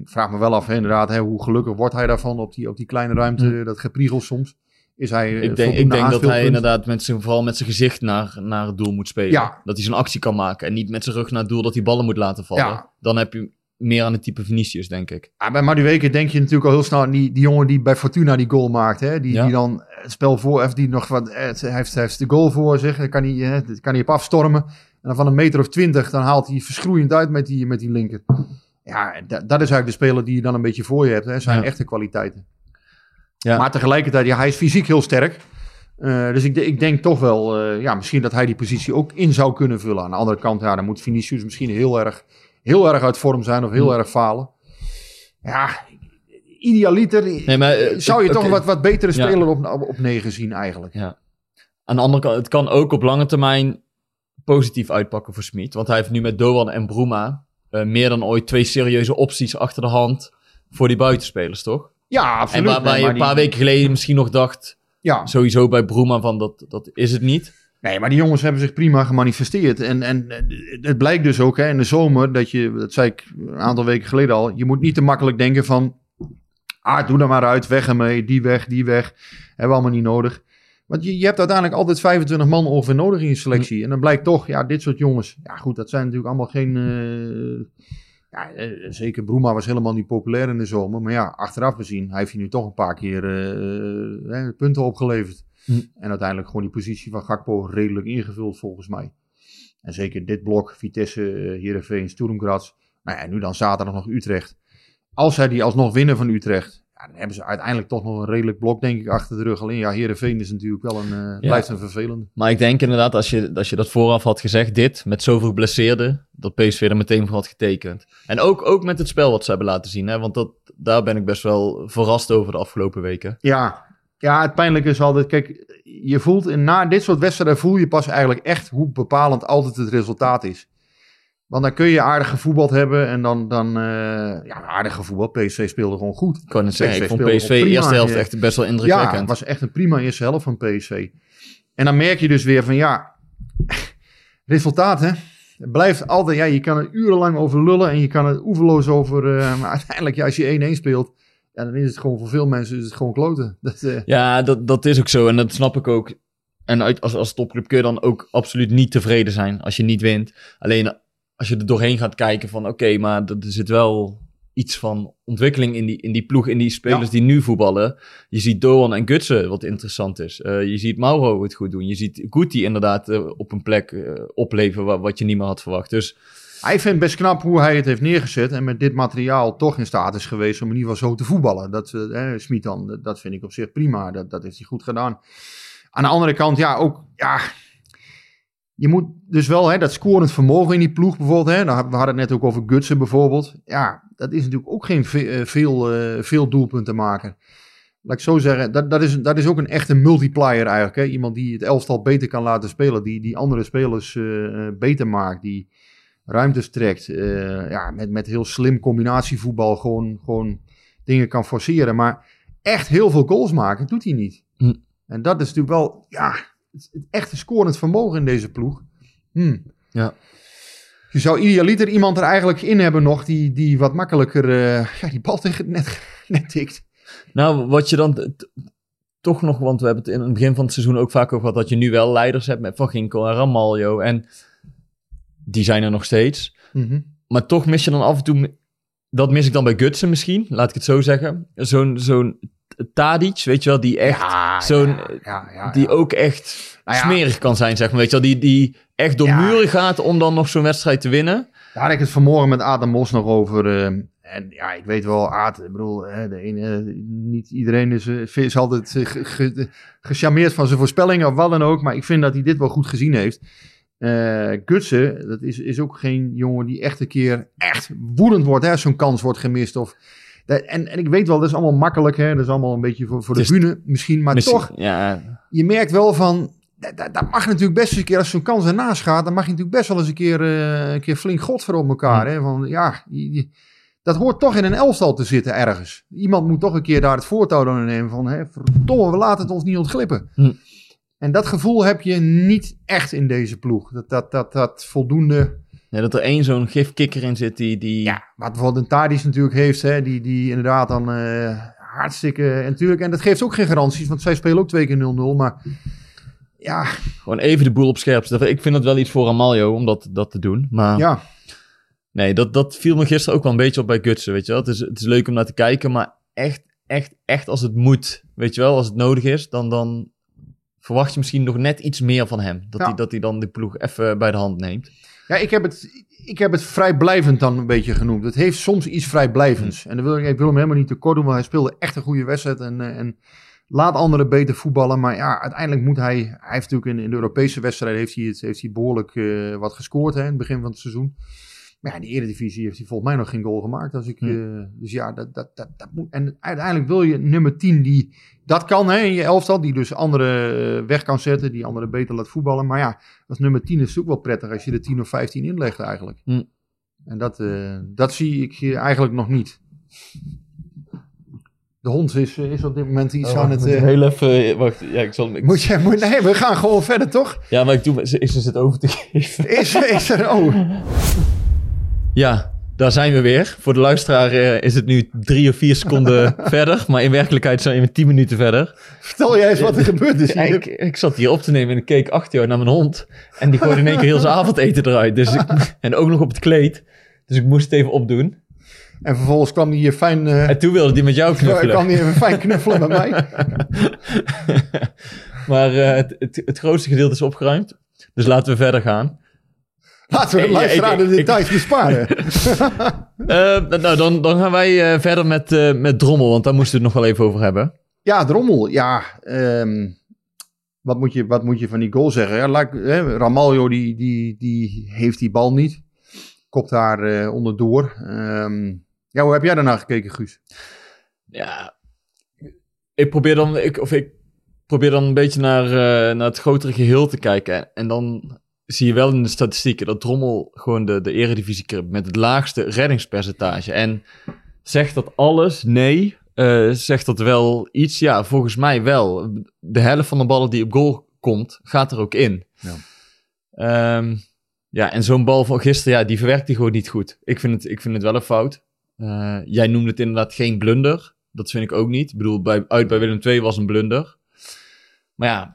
Ik vraag me wel af, hè, inderdaad, hè, hoe gelukkig wordt hij daarvan op die, op die kleine ruimte, dat gepriegel soms. Is hij, eh, Ik denk, ik denk dat hij inderdaad met zijn, vooral met zijn gezicht naar, naar het doel moet spelen. Ja. Dat hij zijn actie kan maken en niet met zijn rug naar het doel dat hij ballen moet laten vallen. Ja. Dan heb je meer aan het type Vinicius, denk ik. Ja, bij Madueke denk je natuurlijk al heel snel aan die, die jongen die bij Fortuna die goal maakt. Hè? Die, Ja. die dan het spel voor heeft, die nog wat, eh, hij heeft, hij heeft de goal voor zich. Kan hij, hè, kan hij op afstormen. En dan van een meter of twintig, dan haalt hij verschroeiend uit met die, met die linker. Ja, da- dat is eigenlijk de speler die je dan een beetje voor je hebt. Hè? Zijn Ja. echte kwaliteiten. Ja. Maar tegelijkertijd, ja, hij is fysiek heel sterk. Eh, dus ik, ik denk toch wel, eh, ja, misschien dat hij die positie ook in zou kunnen vullen. Aan de andere kant, ja, dan moet Vinicius misschien heel erg, heel erg uit vorm zijn of heel Hm. erg falen. Ja, idealiter Nee, maar, eh, zou je toch wat, wat betere Ja. speler op, op, op negen zien eigenlijk. Ja. Aan de andere kant, het kan ook op lange termijn positief uitpakken voor Smit. Want hij heeft nu met Doan en Bruma eh, meer dan ooit twee serieuze opties achter de hand voor die buitenspelers, toch? Ja, En absoluut. waar, waar je een paar die- weken geleden misschien nog dacht, Ja, sowieso bij Bruma van dat, dat is het niet. nee, maar die jongens hebben zich prima gemanifesteerd. En, en eh, het blijkt dus ook hè, in de zomer, dat je, dat zei ik een aantal weken geleden al, je moet niet te makkelijk denken van, ah, doe er maar uit, weg ermee, die weg, die weg. Hebben we allemaal niet nodig. Want je, je hebt uiteindelijk altijd 25 man ongeveer nodig in je selectie. En dan blijkt toch, ja, dit soort jongens, ja goed, dat zijn natuurlijk allemaal geen... eh, ja, eh, zeker Broema was helemaal niet populair in de zomer. Maar ja, achteraf bezien, hij heeft hier nu toch een paar keer eh, eh, punten opgeleverd. Hm. En uiteindelijk gewoon die positie van Gakpo redelijk ingevuld volgens mij. En zeker dit blok, Vitesse, eh, Heerenveen, Sturm Graz. Nou ja, nu dan zaterdag nog Utrecht. Als zij die alsnog winnen van Utrecht, ja, dan hebben ze uiteindelijk toch nog een redelijk blok, denk ik, achter de rug. Alleen ja, Heerenveen is natuurlijk wel een, eh, blijft een vervelende. Maar ik denk inderdaad, als je, als je dat vooraf had gezegd, dit, met zoveel geblesseerden, dat PSV er meteen voor had getekend. En ook, ook met het spel wat ze hebben laten zien, hè, want dat, daar ben ik best wel verrast over de afgelopen weken. Ja, ja, het pijnlijke is altijd, kijk, je voelt in, na dit soort wedstrijden voel je pas eigenlijk echt hoe bepalend altijd het resultaat is. Want dan kun je aardig gevoetbald hebben en dan, dan eh, ja, aardig gevoetbald. PSV speelde gewoon goed. Ik kan het zeggen, ik vond PSV eerste helft ja. echt best wel Ja, indrukwekkend. het was echt een prima eerste helft van PSV. En dan merk je dus weer van ja, resultaat hè. Het blijft altijd, ja, je kan er urenlang over lullen en je kan er oeverloos over, eh, maar uiteindelijk ja, als je 1-1 speelt, ja, dan is het gewoon voor veel mensen is het gewoon kloten. Dat, eh, Ja, dat, dat is ook zo en dat snap ik ook. En uit, als, als topclub kun je dan ook absoluut niet tevreden zijn als je niet wint. Alleen als je er doorheen gaat kijken van oké, maar er zit wel iets van ontwikkeling in die, in die ploeg, in die spelers Ja. die nu voetballen. Je ziet Doan en Gutsen, wat interessant is. Eh, je ziet Mauro het goed doen. Je ziet Guti inderdaad eh, op een plek eh, opleven wa- wat je niet meer had verwacht. Dus Hij vindt best knap hoe hij het heeft neergezet en met dit materiaal toch in staat is geweest om in ieder geval zo te voetballen. Dat, eh, Smit dan, dat- dat vind ik op zich prima. Dat, dat heeft hij goed gedaan. Aan de andere kant, ja, ook, ja, je moet dus wel hè, dat scorend vermogen in die ploeg bijvoorbeeld. Hè, nou, we hadden het net ook over Gutsen bijvoorbeeld. Ja, dat is natuurlijk ook geen ve- eh, veel, eh, veel doelpunten maken. Laat ik zo zeggen, dat, dat, is, dat is ook een echte multiplier eigenlijk. Hè? Iemand die het elftal beter kan laten spelen, die, die andere spelers eh, beter maakt, die ruimtes trekt. ja, met, met heel slim combinatievoetbal gewoon, gewoon dingen kan forceren. Maar echt heel veel goals maken, doet hij niet. Hm. En dat is natuurlijk wel, ja, het, echte scorend vermogen in deze ploeg. Hmm. Ja. Je zou idealiter iemand er eigenlijk in hebben nog die, die wat makkelijker eh, ja, die bal tegen het net, net tikt. Nou, wat je dan toch nog, want we hebben het in het begin van het seizoen ook vaak over gehad, dat je nu wel leiders hebt met Van Ginkel en Ramaljo. En die zijn er nog steeds. Mhm. Maar toch mis je dan af en toe, dat mis ik dan bij Gutsen misschien, laat ik het zo zeggen. Zo'n zo'n Tadic, weet je wel, die echt, Ja, zo'n, ja, ja, die ook echt Nou ja. smerig kan zijn, zeg maar. Weet je wel, die, die echt door muren gaat om dan nog zo'n wedstrijd te winnen. Daar had ik het vanmorgen met Adam Mos nog over. eh, en ja, ik weet wel, Aad, ik bedoel, hè, de ene, niet iedereen is, eh, is altijd eh, ge- ge- gecharmeerd van zijn voorspellingen of wat dan ook. Maar ik vind dat hij dit wel goed gezien heeft. Eh Gutsen, dat is, is ook geen jongen die echt een keer echt woedend wordt. hè, Als zo'n kans wordt gemist. Of, en, en ik weet wel, dat is allemaal makkelijk. Hè, dat is allemaal een beetje voor, voor de is- bühne misschien. Maar Misschien- toch, Ja, je merkt wel van. Dat, dat, dat mag natuurlijk best eens een keer, als zo'n kans ernaast gaat, dan mag je natuurlijk best wel eens een keer, eh, een keer flink godver op elkaar. Hè? Van, ja, je- je- dat hoort toch in een elftal te zitten ergens. Iemand moet toch een keer daar het voortouw dan nemen van, hè, verdomme, we laten het ons niet ontglippen. Hm. En dat gevoel heb je niet echt in deze ploeg. Dat, dat, dat, dat voldoende, ja, dat er één zo'n gifkikker in zit die... die ja, wat bijvoorbeeld een Tadic natuurlijk heeft, hè, die, die inderdaad dan eh, hartstikke, en natuurlijk, en dat geeft ook geen garanties, want zij spelen ook twee keer 0-0, maar ja, Gewoon even de boel op scherp zetten. Ik vind dat wel iets voor Amaljo om dat, dat te doen. Maar ja. nee, dat, dat viel me gisteren ook wel een beetje op bij Gutsen, weet je wel. Het is, het is leuk om naar te kijken, maar echt, echt, echt als het moet, weet je wel, als het nodig is, dan, dan verwacht je misschien nog net iets meer van hem. Dat, Ja. hij, dat hij dan de ploeg even bij de hand neemt. Ja, ik heb, het, ik heb het vrijblijvend dan een beetje genoemd. Het heeft soms iets vrijblijvends. En dan wil ik, ik wil hem helemaal niet tekort doen, want hij speelde echt een goede wedstrijd. En, eh, en laat anderen beter voetballen. Maar ja, uiteindelijk moet hij... Hij heeft natuurlijk in, in de Europese wedstrijden heeft hij, het, heeft hij behoorlijk eh, wat gescoord hè, in het begin van het seizoen. Maar ja, in de Eredivisie heeft hij volgens mij nog geen goal gemaakt. Als ik, eh, dus ja, dat, dat, dat, dat moet... En uiteindelijk wil je nummer 10 die... Dat kan hè, in je elftal, die dus anderen eh, weg kan zetten, die anderen beter laat voetballen. Maar ja, als nummer 10 is het ook wel prettig als je er 10 of 15 inlegt eigenlijk. Hm. En dat, eh, dat zie ik eigenlijk nog niet. De hond is, is op dit moment iets aan het... eh, Heel even, wacht, ja, ik zal... ik- moet je, moet, nee, we gaan gewoon verder, toch? Ja, maar ik doe, is is het over te geven. Is, is er... Oh, Ja, daar zijn we weer. Voor de luisteraar eh, is het nu drie of vier seconden verder. Maar in werkelijkheid zijn we tien minuten verder. vertel jij eens wat er gebeurd is hier. ik, ik zat hier op te nemen en ik keek achter jou naar mijn hond. En die gooide in één keer heel zijn avondeten eruit. Dus ik, en ook nog op het kleed. Dus ik moest het even opdoen. En vervolgens kwam hij hier fijn... eh, En toen wilde hij met jou knuffelen. kwam hij even fijn knuffelen met mij. maar eh, het, het, het grootste gedeelte is opgeruimd. Dus laten we verder gaan. Laten we de Ja, ik- luisteraar de details besparen. Eh, nou, dan, dan gaan wij eh, verder met, eh, met Drommel. Want daar moesten we het nog wel even over hebben. Ja, Drommel. Ja, ehm, wat, moet je, wat moet je van die goal zeggen? Ja, Ramaljo die, die, die heeft die bal niet. Kopt daar eh, onderdoor. Ehm, ja, hoe heb jij daarna gekeken, Guus? Ja, ik probeer dan, ik, of ik probeer dan een beetje naar, eh, naar het grotere geheel te kijken. En dan zie je wel in de statistieken dat Drommel gewoon de, de eredivisie met het laagste reddingspercentage. En zegt dat alles? Nee. Eh, zegt dat wel iets? Ja, volgens mij wel. De helft van de ballen die op goal komt, gaat er ook in. Ja. Ehm, ja, en zo'n bal van gisteren, ja, die verwerkt hij gewoon niet goed. Ik vind het, ik vind het wel een fout. Eh, jij noemde het inderdaad geen blunder. Dat vind ik ook niet. Ik bedoel, bij, uit bij Willem II was een blunder. Maar ja,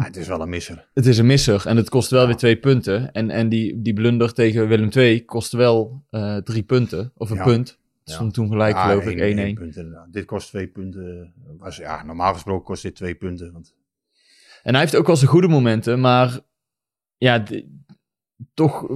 Ah, het is wel een misser. het is een misser en het kost wel weer twee punten. En, en die, die blunder tegen Willem II kostte wel eh, drie punten, of een Ja. punt. Stond toen gelijk, Ja, geloof ik, 1-1. één- één punt inderdaad. Dit kost twee punten. Was, ja, normaal gesproken kost dit twee punten. Want, En hij heeft ook wel zijn goede momenten, maar ja, toch,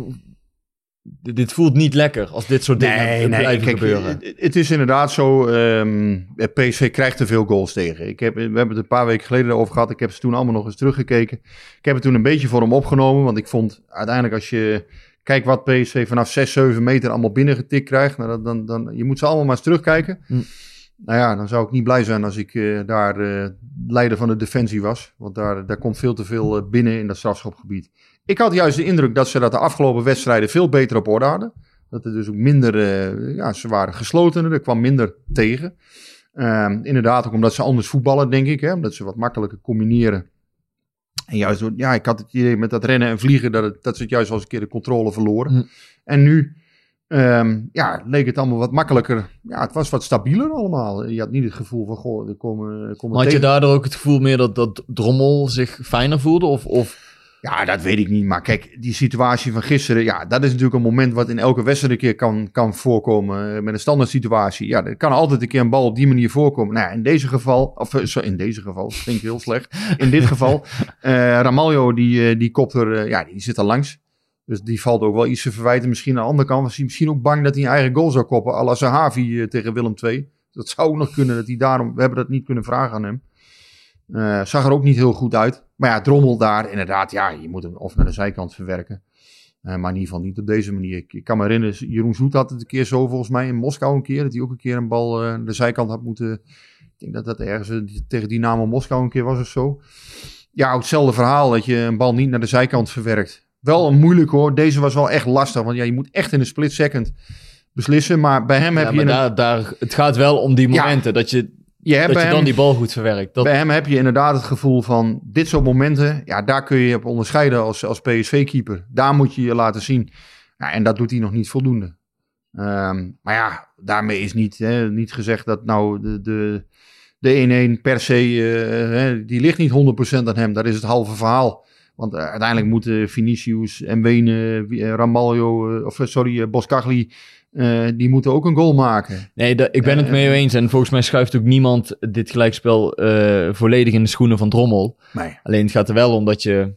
dit voelt niet lekker als dit soort dingen blijven kijk, gebeuren. Het, het is inderdaad zo, ehm PSV krijgt te veel goals tegen. Ik heb, we hebben het een paar weken geleden over gehad. Ik heb ze toen allemaal nog eens teruggekeken. Ik heb het toen een beetje voor hem opgenomen. Want ik vond uiteindelijk als je kijkt wat PSV vanaf 6, 7 meter allemaal binnengetikt krijgt. Nou, dan, dan, dan, je moet ze allemaal maar eens terugkijken. Hm. Nou ja, dan zou ik niet blij zijn als ik eh, daar eh, leider van de defensie was. Want daar, daar komt veel te veel eh, binnen in dat strafschopgebied. Ik had juist de indruk dat ze dat de afgelopen wedstrijden veel beter op orde hadden. Dat er dus ook minder, eh, ja, ze waren gesloten, er kwam minder tegen. Ehm, inderdaad, ook omdat ze anders voetballen, denk ik. Hè? Omdat ze wat makkelijker combineren. En juist, door- ja, ik had het idee met dat rennen en vliegen, dat, het, dat ze het juist wel eens een keer de controle verloren. Hm. En nu, ehm, ja, leek het allemaal wat makkelijker. Ja, het was wat stabieler allemaal. Je had niet het gevoel van, goh, er komen, er komen Maar had je daardoor ook het gevoel meer dat, dat Drommel zich fijner voelde? Of, of Ja, dat weet ik niet. Maar kijk, die situatie van gisteren, ja, dat is natuurlijk een moment wat in elke wedstrijd een keer kan, kan voorkomen. eh, Met een standaard situatie. Ja, er kan altijd een keer een bal op die manier voorkomen. Nou, ja, in deze geval, of eh, sorry, in deze geval, klinkt heel slecht. In dit geval, Ramaljo, die, die kopt er, eh, ja, die zit er langs. Dus die valt ook wel iets te verwijten. Misschien aan de andere kant was hij misschien ook bang dat hij een eigen goal zou koppen. à la Sahavi eh, tegen Willem II. Dat zou ook nog kunnen, dat hij daarom, we hebben dat niet kunnen vragen aan hem. Eh, zag er ook niet heel goed uit. Maar ja, Drommel daar, inderdaad, ja, je moet hem of naar de zijkant verwerken. Eh, maar in ieder geval niet op deze manier. Ik, ik kan me herinneren, Jeroen Zoet had het een keer zo volgens mij in Moskou een keer. Dat hij ook een keer een bal eh, naar de zijkant had moeten... Ik denk dat dat ergens tegen Dynamo Moskou een keer was of zo. Ja, hetzelfde verhaal, dat je een bal niet naar de zijkant verwerkt. Wel een moeilijk hoor. Deze was wel echt lastig, want ja, je moet echt in een split second beslissen. Maar bij hem heb ja, je... maar een- daar, daar, het gaat wel om die Ja. momenten. Dat je, je hebt dat je hem- dan die bal goed verwerkt. Dat, Bij hem heb je inderdaad het gevoel van dit soort momenten, ja, daar kun je op onderscheiden als, als PSV-keeper. Daar moet je je laten zien. Ja, en dat doet hij nog niet voldoende. Ehm, maar ja, daarmee is niet, hè, niet gezegd dat nou de, de, de 1-1 per se, eh, hè, die ligt niet 100% aan hem. Dat is het halve verhaal. Want eh, uiteindelijk moeten Vinicius en eh, Ramaljo, eh, of sorry, Boskagli, eh, die moeten ook een goal maken. nee, dat- ik ben het mee eens. En volgens mij schuift ook niemand dit gelijkspel volledig in de schoenen van Drommel. Nee. Alleen het gaat er wel om dat je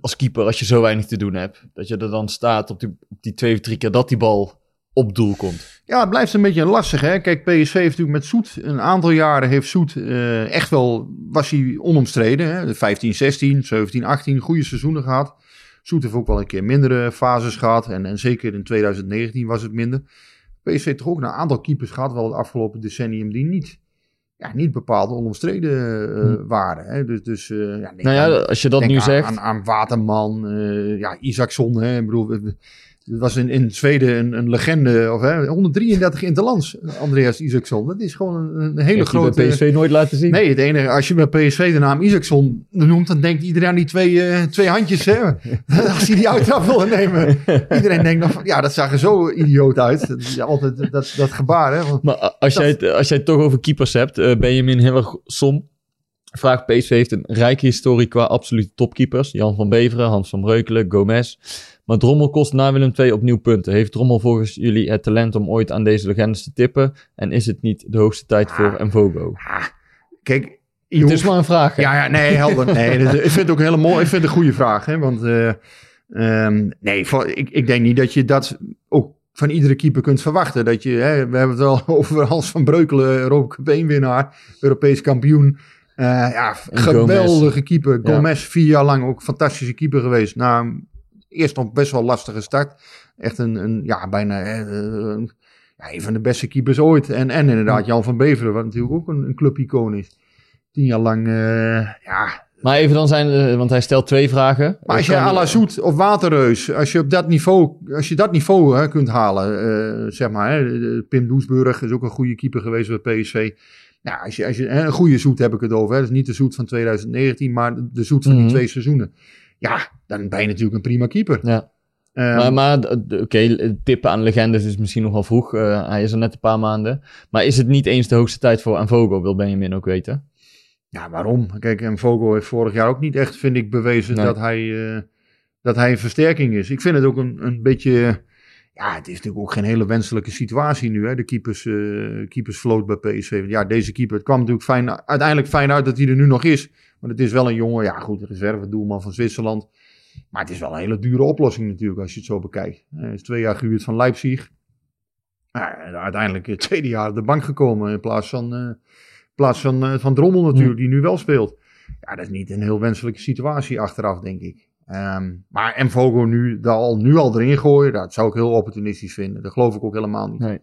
als keeper, als je zo weinig te doen hebt, dat je er dan staat op die, op die twee of drie keer dat die bal op doel komt. Ja, het blijft een beetje lastig. Hè? Kijk, PSV heeft natuurlijk met Soet een aantal jaren heeft Soet eh, echt wel, was hij onomstreden. Hè? De 15, 16, 17, 18, goede seizoenen gehad. Soet heeft ook wel een keer mindere fases gehad. En, en zeker in 2019 was het minder. PSV heeft toch ook een aantal keepers gehad, wel het afgelopen decennium, die niet, ja, niet bepaald onomstreden eh, Hm. waren. Hè? Dus, dus eh, ja, denk Nou ja, aan- als je dat nu aan, zegt. Aan, aan Waterman, ja, Isaacson. Hè? Ik bedoel, het was in, in Zweden een, een legende. Of, hè, 133 interlands, Andreas Isaacson. Dat is gewoon een, een hele Heeft grote... bij PSV nooit laten zien. Nee, het enige, als je bij PSV de naam Isaacson noemt, dan denkt iedereen aan die twee, eh, twee handjes. Hè? als hij die uittrap wil nemen. Iedereen denkt nog van, ja, dat zag er zo idioot uit. Altijd dat, dat gebaar, hè. Want- Maar als, Dat- jij, het, als jij het toch over keepers hebt, eh Benjamin Hillersom vraagt PSV heeft een rijke historie qua absolute topkeepers. Jan van Beveren, Hans van Breukelen, Gomez. Maar Drommel kost na Willem II opnieuw punten. Heeft Drommel volgens jullie het talent om ooit aan deze legendes te tippen? En is het niet de hoogste tijd voor Ah, Mvogo? kijk, je Het is maar een vraag. hè? Ja, ja, nee, helder. Nee, ik vind het ook een hele mooi. Ik vind het een goede vraag, hè? Want eh, ehm, nee, voor, ik, ik denk niet dat je dat ook van iedere keeper kunt verwachten. Dat je, hè, we hebben het wel over Hans van Breukelen, Europa Cup 1 winnaar, Europees kampioen. Eh, ja, En geweldige keeper. Ja. Gomez vier jaar lang ook fantastische keeper geweest. Na eerst nog best wel lastige start. Echt een, een ja, bijna eh, een, van de beste keepers ooit. En, en inderdaad Jan van Beveren, wat natuurlijk ook een, een clubicoon is. Tien jaar lang, eh, ja, Maar even dan zijn, want hij stelt twee vragen. maar als je Kan- à la Zoet of Waterreus, als je op dat niveau, als je dat niveau hè, kunt halen, zeg maar, hè, Pim Doesburg is ook een goede keeper geweest bij PSV. Ja, als je, als je, een goede Zoet heb ik het over, hè, is niet de Zoet van 2019, maar de- Zoet van Mhm. die twee seizoenen. Ja, dan ben je natuurlijk een prima keeper. Ja. Ehm, Maar, maar oké, tippen aan legendes is misschien nog wel vroeg. Eh, hij is er net een paar maanden. Maar is het niet eens de hoogste tijd voor Mvogo, wil Benjamin ook weten? Ja, waarom? Kijk, en Vogel heeft vorig jaar ook niet echt, vind ik, bewezen Nee. dat, hij, eh, dat hij een versterking is. Ik vind het ook een, een beetje... Ja, het is natuurlijk ook geen hele wenselijke situatie nu, hè, de keepers, eh keepersvloot bij PSV. Ja, deze keeper, het kwam natuurlijk fijn, uiteindelijk fijn uit dat hij er nu nog is. Want het is wel een jongen, ja goed, reserve doelman van Zwitserland. Maar het is wel een hele dure oplossing natuurlijk, als je het zo bekijkt. Hij is twee jaar gehuurd van Leipzig. Ja, uiteindelijk het tweede jaar op de bank gekomen in plaats van, eh, in plaats van, eh, van Drommel natuurlijk, die nu wel speelt. Ja, dat is niet een heel wenselijke situatie achteraf, denk ik. Ehm, maar Mvogo nu, daar al, nu al erin gooien, dat zou ik heel opportunistisch vinden. Dat geloof ik ook helemaal niet. Nee.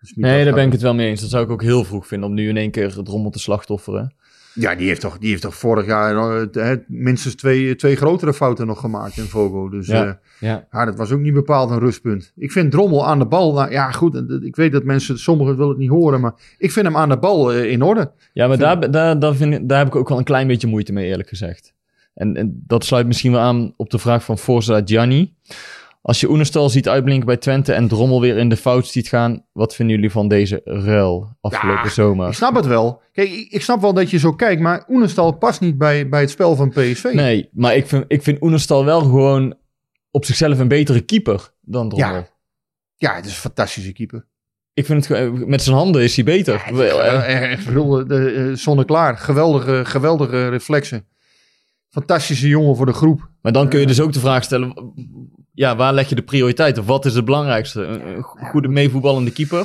Dus niet Nee, daar ben ik het wel mee eens. Dat zou ik ook heel vroeg vinden om nu in één keer het rommel te slachtofferen. Ja, die heeft toch, die heeft toch vorig jaar eh, eh, minstens twee, twee grotere fouten nog gemaakt in Vogo. Dus Ja. ja. Ja. ja, dat was ook niet bepaald een rustpunt. Ik vind Drommel aan de bal, nou, ja goed, en ik weet dat mensen, sommigen willen het niet horen, maar ik vind hem aan de bal eh, in orde. Ja, maar daar, daar, daar, vind ik, daar heb ik ook wel een klein beetje moeite mee, eerlijk gezegd. En, en dat sluit misschien wel aan op de vraag van Forza Gianni. Als je Oenestal ziet uitblinken bij Twente en Drommel weer in de fout ziet gaan, wat vinden jullie van deze ruil afgelopen Ja, zomer? Ik snap het wel. Kijk, ik, snap wel dat je zo kijkt, maar Oenestal past niet bij, bij het spel van PSV. Nee, maar ik vind, ik vind Oenestal wel gewoon op zichzelf een betere keeper dan Drommel. Ja. Ja, het is een fantastische keeper. Ik vind het met zijn handen is hij beter. Wel, eh, Eh, eh, eh, zonneklaar. Geweldige, geweldige reflexen. Fantastische jongen voor de groep. Maar dan kun je dus ook de vraag stellen: ja, waar leg je de prioriteit? Of wat is het belangrijkste? Een, goede meevoetballende keeper?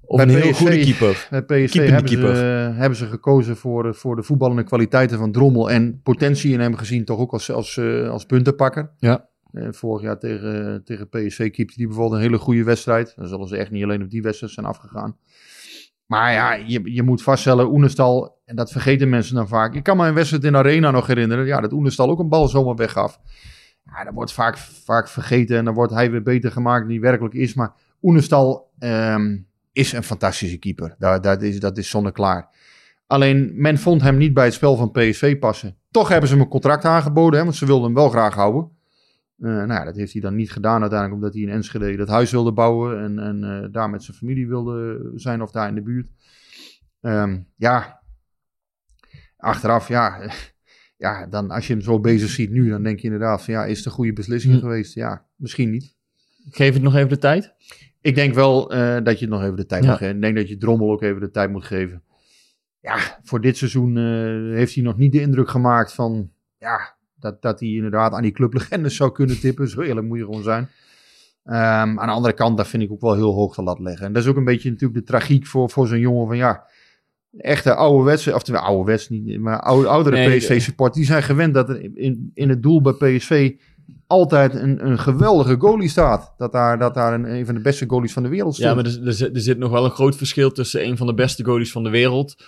Of Bij een heel goede keeper? Bij PSV hebben ze, keeper. eh, hebben ze gekozen voor, eh, voor de voetballende kwaliteiten van Drommel. En potentie in hem gezien toch ook als, als, eh, als puntenpakker. Ja. Eh, vorig jaar tegen, tegen PSV keepte hij bijvoorbeeld een hele goede wedstrijd. Dan zullen ze echt niet alleen op die wedstrijd zijn afgegaan. Maar ja, je, je moet vaststellen, Oenestal, en dat vergeten mensen dan vaak. Ik kan me een wedstrijd in Arena nog herinneren. Ja, dat Oenestal ook een bal zomaar weggaf. Ja, dat wordt vaak, vaak vergeten en dan wordt hij weer beter gemaakt dan hij werkelijk is. Maar Oenestal ehm, is een fantastische keeper. Dat, dat, is, dat is zonneklaar. Alleen, men vond hem niet bij het spel van PSV passen. Toch hebben ze hem een contract aangeboden, hè, want ze wilden hem wel graag houden. Eh, nou ja, dat heeft hij dan niet gedaan uiteindelijk, omdat hij in Enschede dat huis wilde bouwen en, en eh, daar met zijn familie wilde zijn of daar in de buurt. Ehm, ja, achteraf, ja, ja, dan als je hem zo bezig ziet nu, dan denk je inderdaad van ja, is het een goede beslissing Hm. geweest? Ja, misschien niet. Geef het nog even de tijd. Ik denk wel eh, dat je het nog even de tijd Ja. moet geven. Ik denk dat je Drommel ook even de tijd moet geven. Ja, voor dit seizoen heeft hij nog niet de indruk gemaakt van... Ja, dat, dat hij inderdaad aan die clublegendes zou kunnen tippen. Zo eerlijk moet je gewoon zijn. Ehm, aan de andere kant, daar vind ik ook wel heel hoog te lat leggen. En dat is ook een beetje natuurlijk de tragiek voor, voor zo'n jongen van ja... Echte ouderwetse, of ouderwets niet, maar oude, oudere Nee, PSV-support, die zijn gewend dat er in, in het doel bij PSV altijd een, een geweldige goalie staat. Dat daar, dat daar een, een van de beste goalies van de wereld staat. Ja, maar er, er, zit- er zit nog wel een groot verschil tussen een van de beste goalies van de wereld.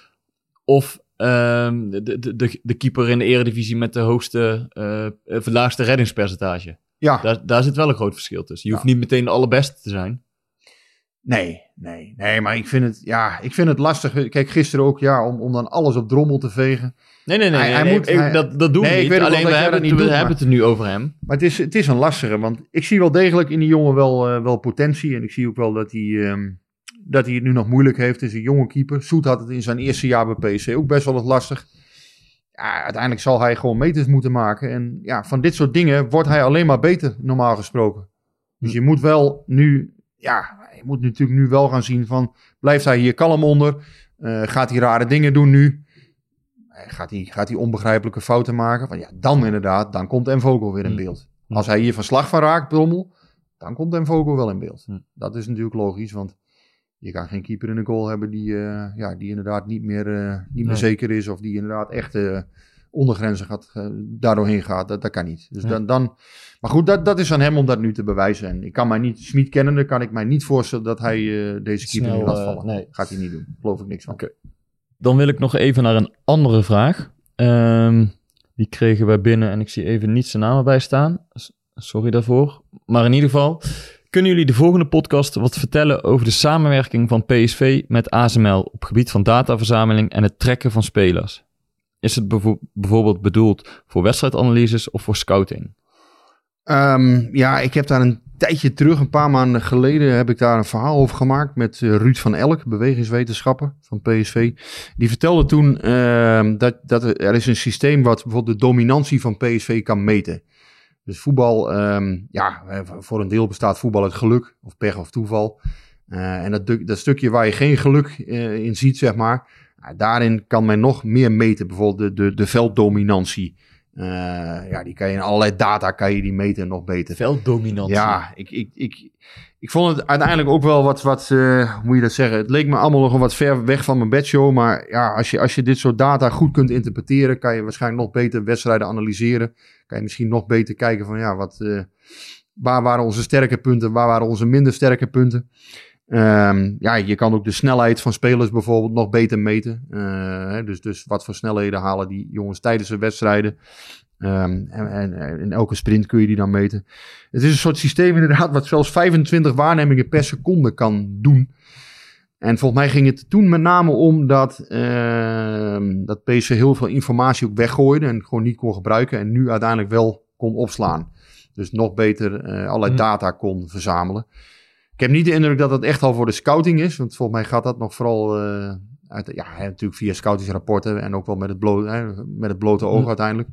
Of ehm, de, de, de, keeper in de eredivisie met de hoogste, eh, of laagste reddingspercentage. ja. Daar, daar zit wel een groot verschil tussen. Je Ja. hoeft niet meteen de allerbeste te zijn. Nee, nee, nee, maar ik vind het, ja, ik vind het lastig. Kijk, gisteren ook, ja, om, om dan alles op drommel te vegen. Nee, nee, nee. Hij- nee, hij nee, moet- ik- hij- dat, dat doen Nee, we niet. Alleen we, hebben, het, we hebben het er nu over hem. Maar het is, het is een lastige, want ik zie wel degelijk in die jongen wel, eh, wel potentie. En ik zie ook wel dat hij, ehm, dat hij het nu nog moeilijk heeft. Het is een jonge keeper. Soet had het in zijn eerste jaar bij PSC ook best wel wat lastig. Ja, uiteindelijk zal hij gewoon meters moeten maken. En ja, van dit soort dingen wordt hij alleen maar beter, normaal gesproken. Dus je moet wel nu, ja, je moet natuurlijk nu wel gaan zien van, blijft hij hier kalm onder? Eh, gaat hij rare dingen doen nu? Eh, Gaat hij, gaat hij onbegrijpelijke fouten maken? Van ja, dan inderdaad, dan komt Vogel weer in Hm. beeld. Als hij hier van slag van raakt, Brommel, dan komt Vogel wel in beeld. Hm. Dat is natuurlijk logisch, want je kan geen keeper in de goal hebben die, eh, ja, die inderdaad niet meer, eh, niet meer Nee. zeker is. Of die inderdaad echt eh, ondergrenzen gaat, eh, daardoorheen gaat. Dat, dat kan niet. Dus Ja. dan, dan, maar goed, dat, dat is aan hem om dat nu te bewijzen. En ik kan mij niet, Smit kennende, kan ik mij niet voorstellen dat hij deze keeper Snel, nu laat vallen. nee. Gaat hij niet doen. Geloof ik niks van. Oké. Dan wil ik nog even naar een andere vraag. Ehm, die kregen wij binnen en ik zie even niet zijn naam erbij staan. Sorry daarvoor. Maar in ieder geval, kunnen jullie de volgende podcast wat vertellen over de samenwerking van PSV met ASML op gebied van dataverzameling en het trekken van spelers? Is het bijvoorbeeld bedoeld voor wedstrijdanalyses of voor scouting? Ehm, ja, ik heb daar een tijdje terug, een paar maanden geleden, heb ik daar een verhaal over gemaakt met eh, Ruud van Elk, bewegingswetenschapper van PSV. Die vertelde toen ehm, dat, dat er, er is een systeem wat bijvoorbeeld de dominantie van PSV kan meten. Dus voetbal, ehm, ja, voor een deel bestaat voetbal uit geluk, of pech of toeval. Eh, en dat, dat stukje waar je geen geluk eh, in ziet, zeg maar, daarin kan men nog meer meten. Bijvoorbeeld de, de, de velddominantie. Eh, ja, die kan je in allerlei data kan je die meten nog beter. Velddominantie. Ja, ik, ik, ik, ik vond het uiteindelijk ook wel wat, wat hoe moet je dat zeggen? Het leek me allemaal nog wat ver weg van mijn bedshow. Maar ja, als je, als je dit soort data goed kunt interpreteren, kan je waarschijnlijk nog beter wedstrijden analyseren. Kan misschien nog beter kijken van ja, wat, eh, waar waren onze sterke punten, waar waren onze minder sterke punten. Ehm, ja, je kan ook de snelheid van spelers bijvoorbeeld nog beter meten. Eh, dus, dus wat voor snelheden halen die jongens tijdens de wedstrijden. Ehm, en, en in elke sprint kun je die dan meten. Het is een soort systeem inderdaad wat zelfs 25 waarnemingen per seconde kan doen. En volgens mij ging het toen met name om dat, ehm, dat PSV heel veel informatie ook weggooide en gewoon niet kon gebruiken. En nu uiteindelijk wel kon opslaan. Dus nog beter eh, allerlei Hm. data kon verzamelen. Ik heb niet de indruk dat dat echt al voor de scouting is. Want volgens mij gaat dat nog vooral eh, uit, ja, natuurlijk via scoutingsrapporten. En ook wel met het, blo hè, met het blote oog Hm. uiteindelijk.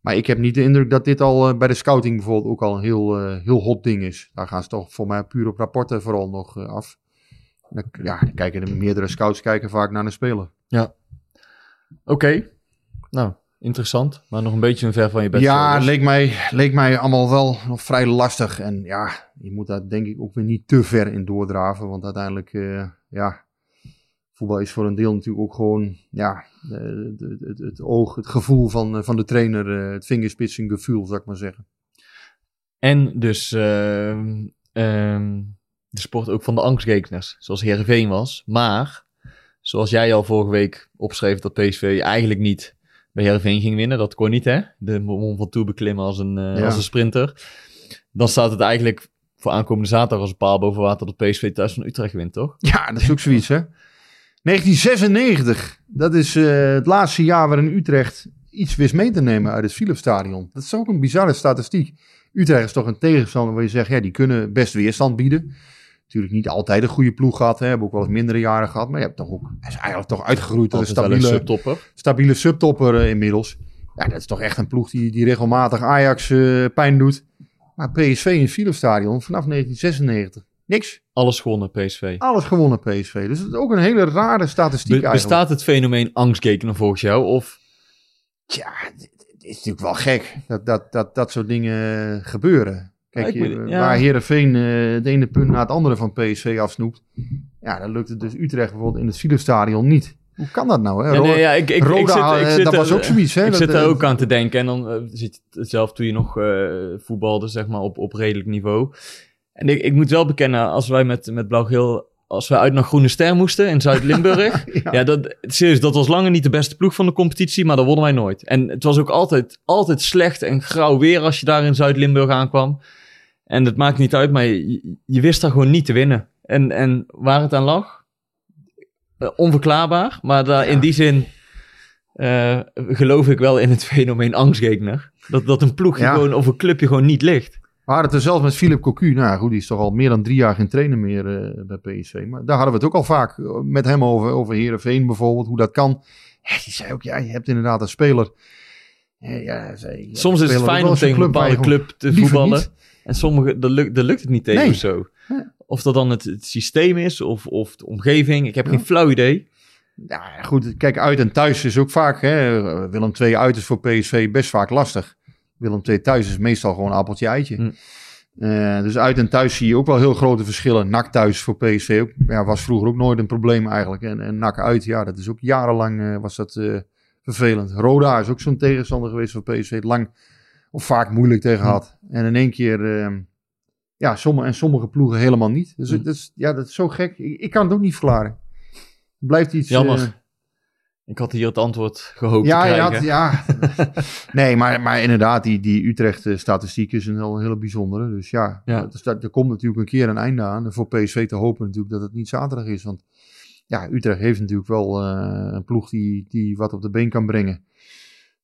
Maar ik heb niet de indruk dat dit al eh, bij de scouting bijvoorbeeld ook al een heel, heel hot ding is. Daar gaan ze toch voor mij puur op rapporten vooral nog af. Dan, ja, dan kijken de meerdere scouts kijken vaak naar een speler. Oké. Nou, interessant. Maar nog een beetje een ver van je bed. Ja, het leek mij, leek mij allemaal wel nog vrij lastig. En ja, je moet daar denk ik ook weer niet te ver in doordraven. Want uiteindelijk, eh, ja, voetbal is voor een deel natuurlijk ook gewoon, ja, het, het, het oog, het gevoel van, eh, van de trainer. eh, het vingerspitsengevoel, zou ik maar zeggen. En dus ehm, de sport ook van de angstgekeners, zoals Heerenveen was. Maar, zoals jij al vorige week opschreef dat PSV eigenlijk niet bij Heerenveen ging winnen. Dat kon niet, hè? De Mont Ventoux beklimmen als een, eh, Ja. als een sprinter. Dan staat het eigenlijk voor aankomende zaterdag als een paal boven water dat PSV thuis van Utrecht wint, toch? Ja, dat is ook zoiets, hè. 1996, dat is eh, het laatste jaar waarin Utrecht iets wist mee te nemen uit het Philipsstadion. Dat is ook een bizarre statistiek. Utrecht is toch een tegenstander waar je zegt, ja, die kunnen best weerstand bieden. Natuurlijk niet altijd een goede ploeg gehad, hè. hebben ook wel eens mindere jaren gehad. Maar je hebt toch ook, is eigenlijk toch uitgegroeid tot een stabiele, subtopper. stabiele subtopper eh, inmiddels. Ja, dat is toch echt een ploeg die, die regelmatig Ajax eh, pijn doet. Maar PSV in het Philipsstadion vanaf 1996, niks. Alles gewonnen, PSV. Alles gewonnen PSV. Dus dat is ook een hele rare statistiek Be- eigenlijk. bestaat het fenomeen angstgekener volgens jou? Of Tja, het is natuurlijk wel gek dat dat, dat, dat soort dingen gebeuren. Kijk, ik je- weet- ja. waar Heerenveen eh het ene punt na het andere van PSV afsnoept. Ja, dan lukt het dus Utrecht bijvoorbeeld in het Philipsstadion niet. Hoe kan dat nou? Hè? Ja, nee, ja, ik, ik, ik zit, ik eh, zit dat was ook zoiets. Hè? Ik Dat, zit er eh, ook aan te denken. En dan eh, zit je zelf toen je nog eh, voetbalde, zeg maar, op, op redelijk niveau. En ik, ik moet wel bekennen, als wij met, met Blauw-Geel... Als we uit naar Groene Ster moesten in Zuid-Limburg. ja, dat, serieus, dat was lange niet de beste ploeg van de competitie, maar dat wonnen wij nooit. En het was ook altijd, altijd slecht en grauw weer als je daar in Zuid-Limburg aankwam. En dat maakt niet uit, maar je, je wist daar gewoon niet te winnen. En, en waar het aan lag, eh, onverklaarbaar. Maar daar, in die zin eh, geloof ik wel in het fenomeen angstgekner. Dat, dat een ploegje Ja. gewoon of een clubje gewoon niet ligt. We hadden het er zelfs met Philip Cocu. Nou goed, die is toch al meer dan drie jaar geen trainer meer eh, bij PSV. Maar daar hadden we het ook al vaak met hem over. Over Heerenveen bijvoorbeeld, hoe dat kan. Ja, die zei ook, ja, je hebt inderdaad een speler. Ja, zei, Soms is het fijn om tegen een bepaalde club te voetballen. niet. En sommige, dat lukt, lukt het niet tegen Nee. of zo. Of dat dan het, het systeem is of, of de omgeving. Ik heb Ja. geen flauw idee. Ja, goed, kijk, uit en thuis is ook vaak, hè, Willem II uit is voor PSV best vaak lastig. Willem II thuis is meestal gewoon appeltje eitje. Hm. Eh, dus uit en thuis zie je ook wel heel grote verschillen. NAC thuis voor PSV ook, ja, was vroeger ook nooit een probleem eigenlijk. En, en NAC uit, ja, dat is ook jarenlang eh, was dat eh, vervelend. Roda is ook zo'n tegenstander geweest voor PSV, lang of vaak moeilijk tegen had. En in één keer, eh, ja, sommige, en sommige ploegen helemaal niet. Dus dat, is, ja, dat is zo gek. Ik, ik kan het ook niet verklaren. Het blijft iets... Jammer. eh, Ik had hier het antwoord gehoopt ja, te krijgen. had, ja. nee, maar, maar inderdaad, die, die Utrecht-statistiek is een heel, hele bijzondere. Dus ja, Ja. Dus dat, er komt natuurlijk een keer een einde aan. Voor PSV te hopen natuurlijk dat het niet zaterdag is. Want ja, Utrecht heeft natuurlijk wel eh, een ploeg die, die wat op de been kan brengen.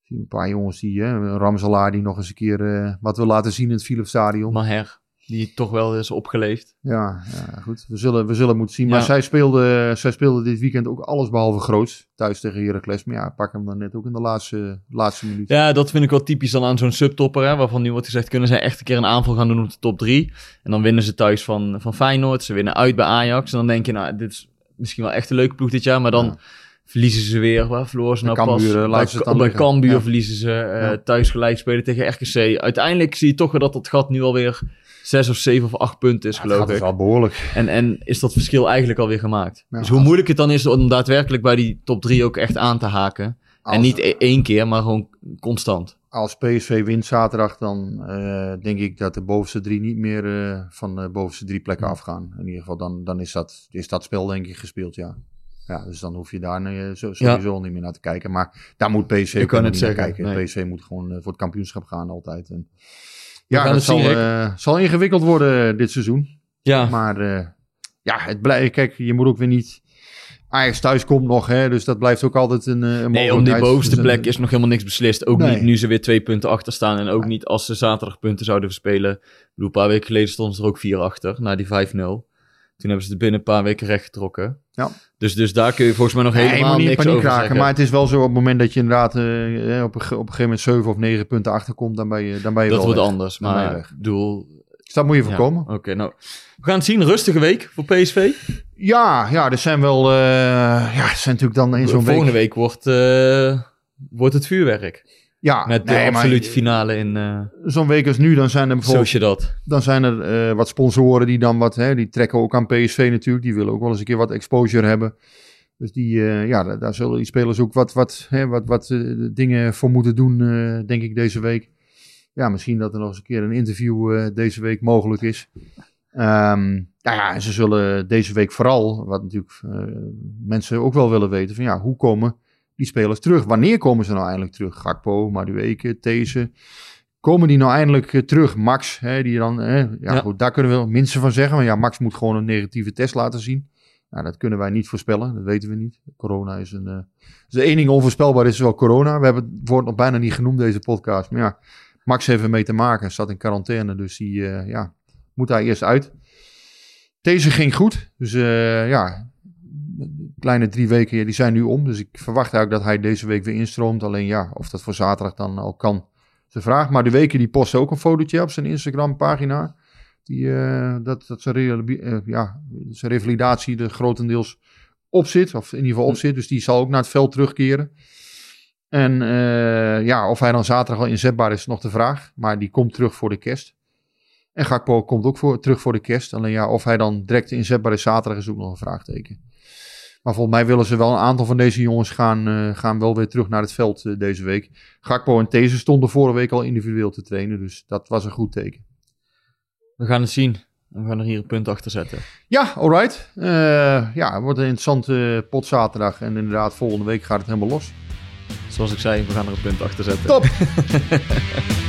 Zie Een paar jongens die, hè, een Ramselaar die nog eens een keer eh, wat wil laten zien in het Philipsstadion. Maher, die toch wel is opgeleefd. Ja, ja, goed. We zullen, we zullen moeten zien. Maar Ja. zij, speelde, zij speelde dit weekend ook alles behalve groot. Thuis tegen Heracles. Maar ja, pak hem dan net ook in de laatste, laatste minuut. Ja, dat vind ik wel typisch dan aan zo'n subtopper. Hè, waarvan nu wordt gezegd, kunnen zij echt een keer een aanval gaan doen op de top 3. En dan winnen ze thuis van, van Feyenoord. Ze winnen uit bij Ajax. En dan denk je, nou, dit is misschien wel echt een leuke ploeg dit jaar. Maar dan Ja. Verliezen ze weer. Waar verloren ze nou pas? Cambuur, eh, bij bij. Cambuur Ja. verliezen ze eh, thuis gelijk spelen tegen RKC. Uiteindelijk zie je toch dat dat gat nu alweer zes of zeven of acht punten is, Ja, geloof ik. dus al behoorlijk. En, en is dat verschil eigenlijk alweer gemaakt. Ja, dus hoe moeilijk het dan is om daadwerkelijk bij die top 3 ook echt aan te haken. Als, En niet e- één keer, maar gewoon constant. als PSV wint zaterdag, dan eh, denk ik dat de bovenste drie niet meer van de bovenste drie plekken afgaan. In ieder geval, dan, dan is, dat, is dat spel denk ik gespeeld, ja. Ja, dus dan hoef je daar eh, sowieso niet meer naar te kijken. Maar daar moet PSV Ik ook kan het niet zeggen, kijken. nee. PSV moet gewoon eh, voor het kampioenschap gaan altijd. En, ja, dat zien, zal, eh, zal ingewikkeld worden dit seizoen. Ja, Maar ja, het blij, kijk, je moet ook weer niet... Ajax thuis komt nog, hè, dus dat blijft ook altijd een, een nee, om die bovenste Dus, plek is nog helemaal niks beslist. Ook Nee. niet nu ze weer twee punten achter staan. En ook niet als ze zaterdag punten zouden verspelen. Ik bedoel, een paar weken geleden stonden ze er ook vier achter, na die 5-0. Toen hebben ze het binnen een paar weken rechtgetrokken. Ja. Dus, dus daar kun je volgens mij nog Nee, helemaal niks paniek over raken. Maar het is wel zo op het moment dat je inderdaad eh, eh, op, een, op een gegeven moment 7 of 9 punten achterkomt, dan ben je, dan ben je dat wel wordt weg. anders. Maar bedoel... Dus dat moet je ja, voorkomen. Oké, nou. We gaan het zien. Rustige week voor PSV. Ja, ja, er zijn wel. eh, ja, er zijn natuurlijk dan in zo'n Volgende week. week wordt, wordt het vuurwerk. Ja, Met de nee, maar absolute finale in uh, Zo'n week als nu, dan zijn er bijvoorbeeld. Sociedad. Dan zijn er eh, wat sponsoren die dan wat. Hè, die trekken ook aan PSV natuurlijk. Die willen ook wel eens een keer wat exposure hebben. Dus die, eh, ja, daar, daar zullen die spelers ook wat, wat, hè, wat, wat eh, dingen voor moeten doen, eh, denk ik, deze week. Ja, misschien dat er nog eens een keer een interview eh, deze week mogelijk is. Ehm, nou ja, en ze zullen deze week vooral, wat natuurlijk eh, mensen ook wel willen weten, van ja, hoe komen die spelers terug? Wanneer komen ze nou eindelijk terug? Gakpo, Madueke, These. Komen die nou eindelijk eh, terug? Max, hè, die dan, hè, ja, Ja. Goed, daar kunnen we wel minste van zeggen. Maar ja, Max moet gewoon een negatieve test laten zien. Nou, dat kunnen wij niet voorspellen, dat weten we niet. Corona is een. eh dus één ding onvoorspelbaar is wel corona. We hebben het woord nog bijna niet genoemd, deze podcast. Maar ja, Max heeft ermee te maken. Staat in quarantaine, dus die eh, ja, moet daar eerst uit. Deze ging goed. Dus ja, de kleine drie weken ja, die zijn nu om. Dus ik verwacht eigenlijk dat hij deze week weer instroomt. Alleen ja, of dat voor zaterdag dan al kan, is de vraag. Maar de weken die post ook een fotootje op zijn Instagram pagina. Die, eh, dat, dat zijn, eh, ja, zijn revalidatie er grotendeels op zit. Of in ieder geval op zit. Dus die zal ook naar het veld terugkeren. En eh, ja, of hij dan zaterdag al inzetbaar is, is nog de vraag. Maar die komt terug voor de kerst. En Gakpo komt ook voor, terug voor de kerst. Alleen ja, of hij dan direct inzetbaar is zaterdag is ook nog een vraagteken. Maar volgens mij willen ze wel een aantal van deze jongens gaan, eh, gaan wel weer terug naar het veld eh, deze week. Gakpo en These stonden vorige week al individueel te trainen. Dus dat was een goed teken. We gaan het zien. We gaan er hier een punt achter zetten. Ja, alright. Eh, ja, het wordt een interessante pot zaterdag. En inderdaad, volgende week gaat het helemaal los. Zoals ik zei, we gaan er een punt achter zetten. Top!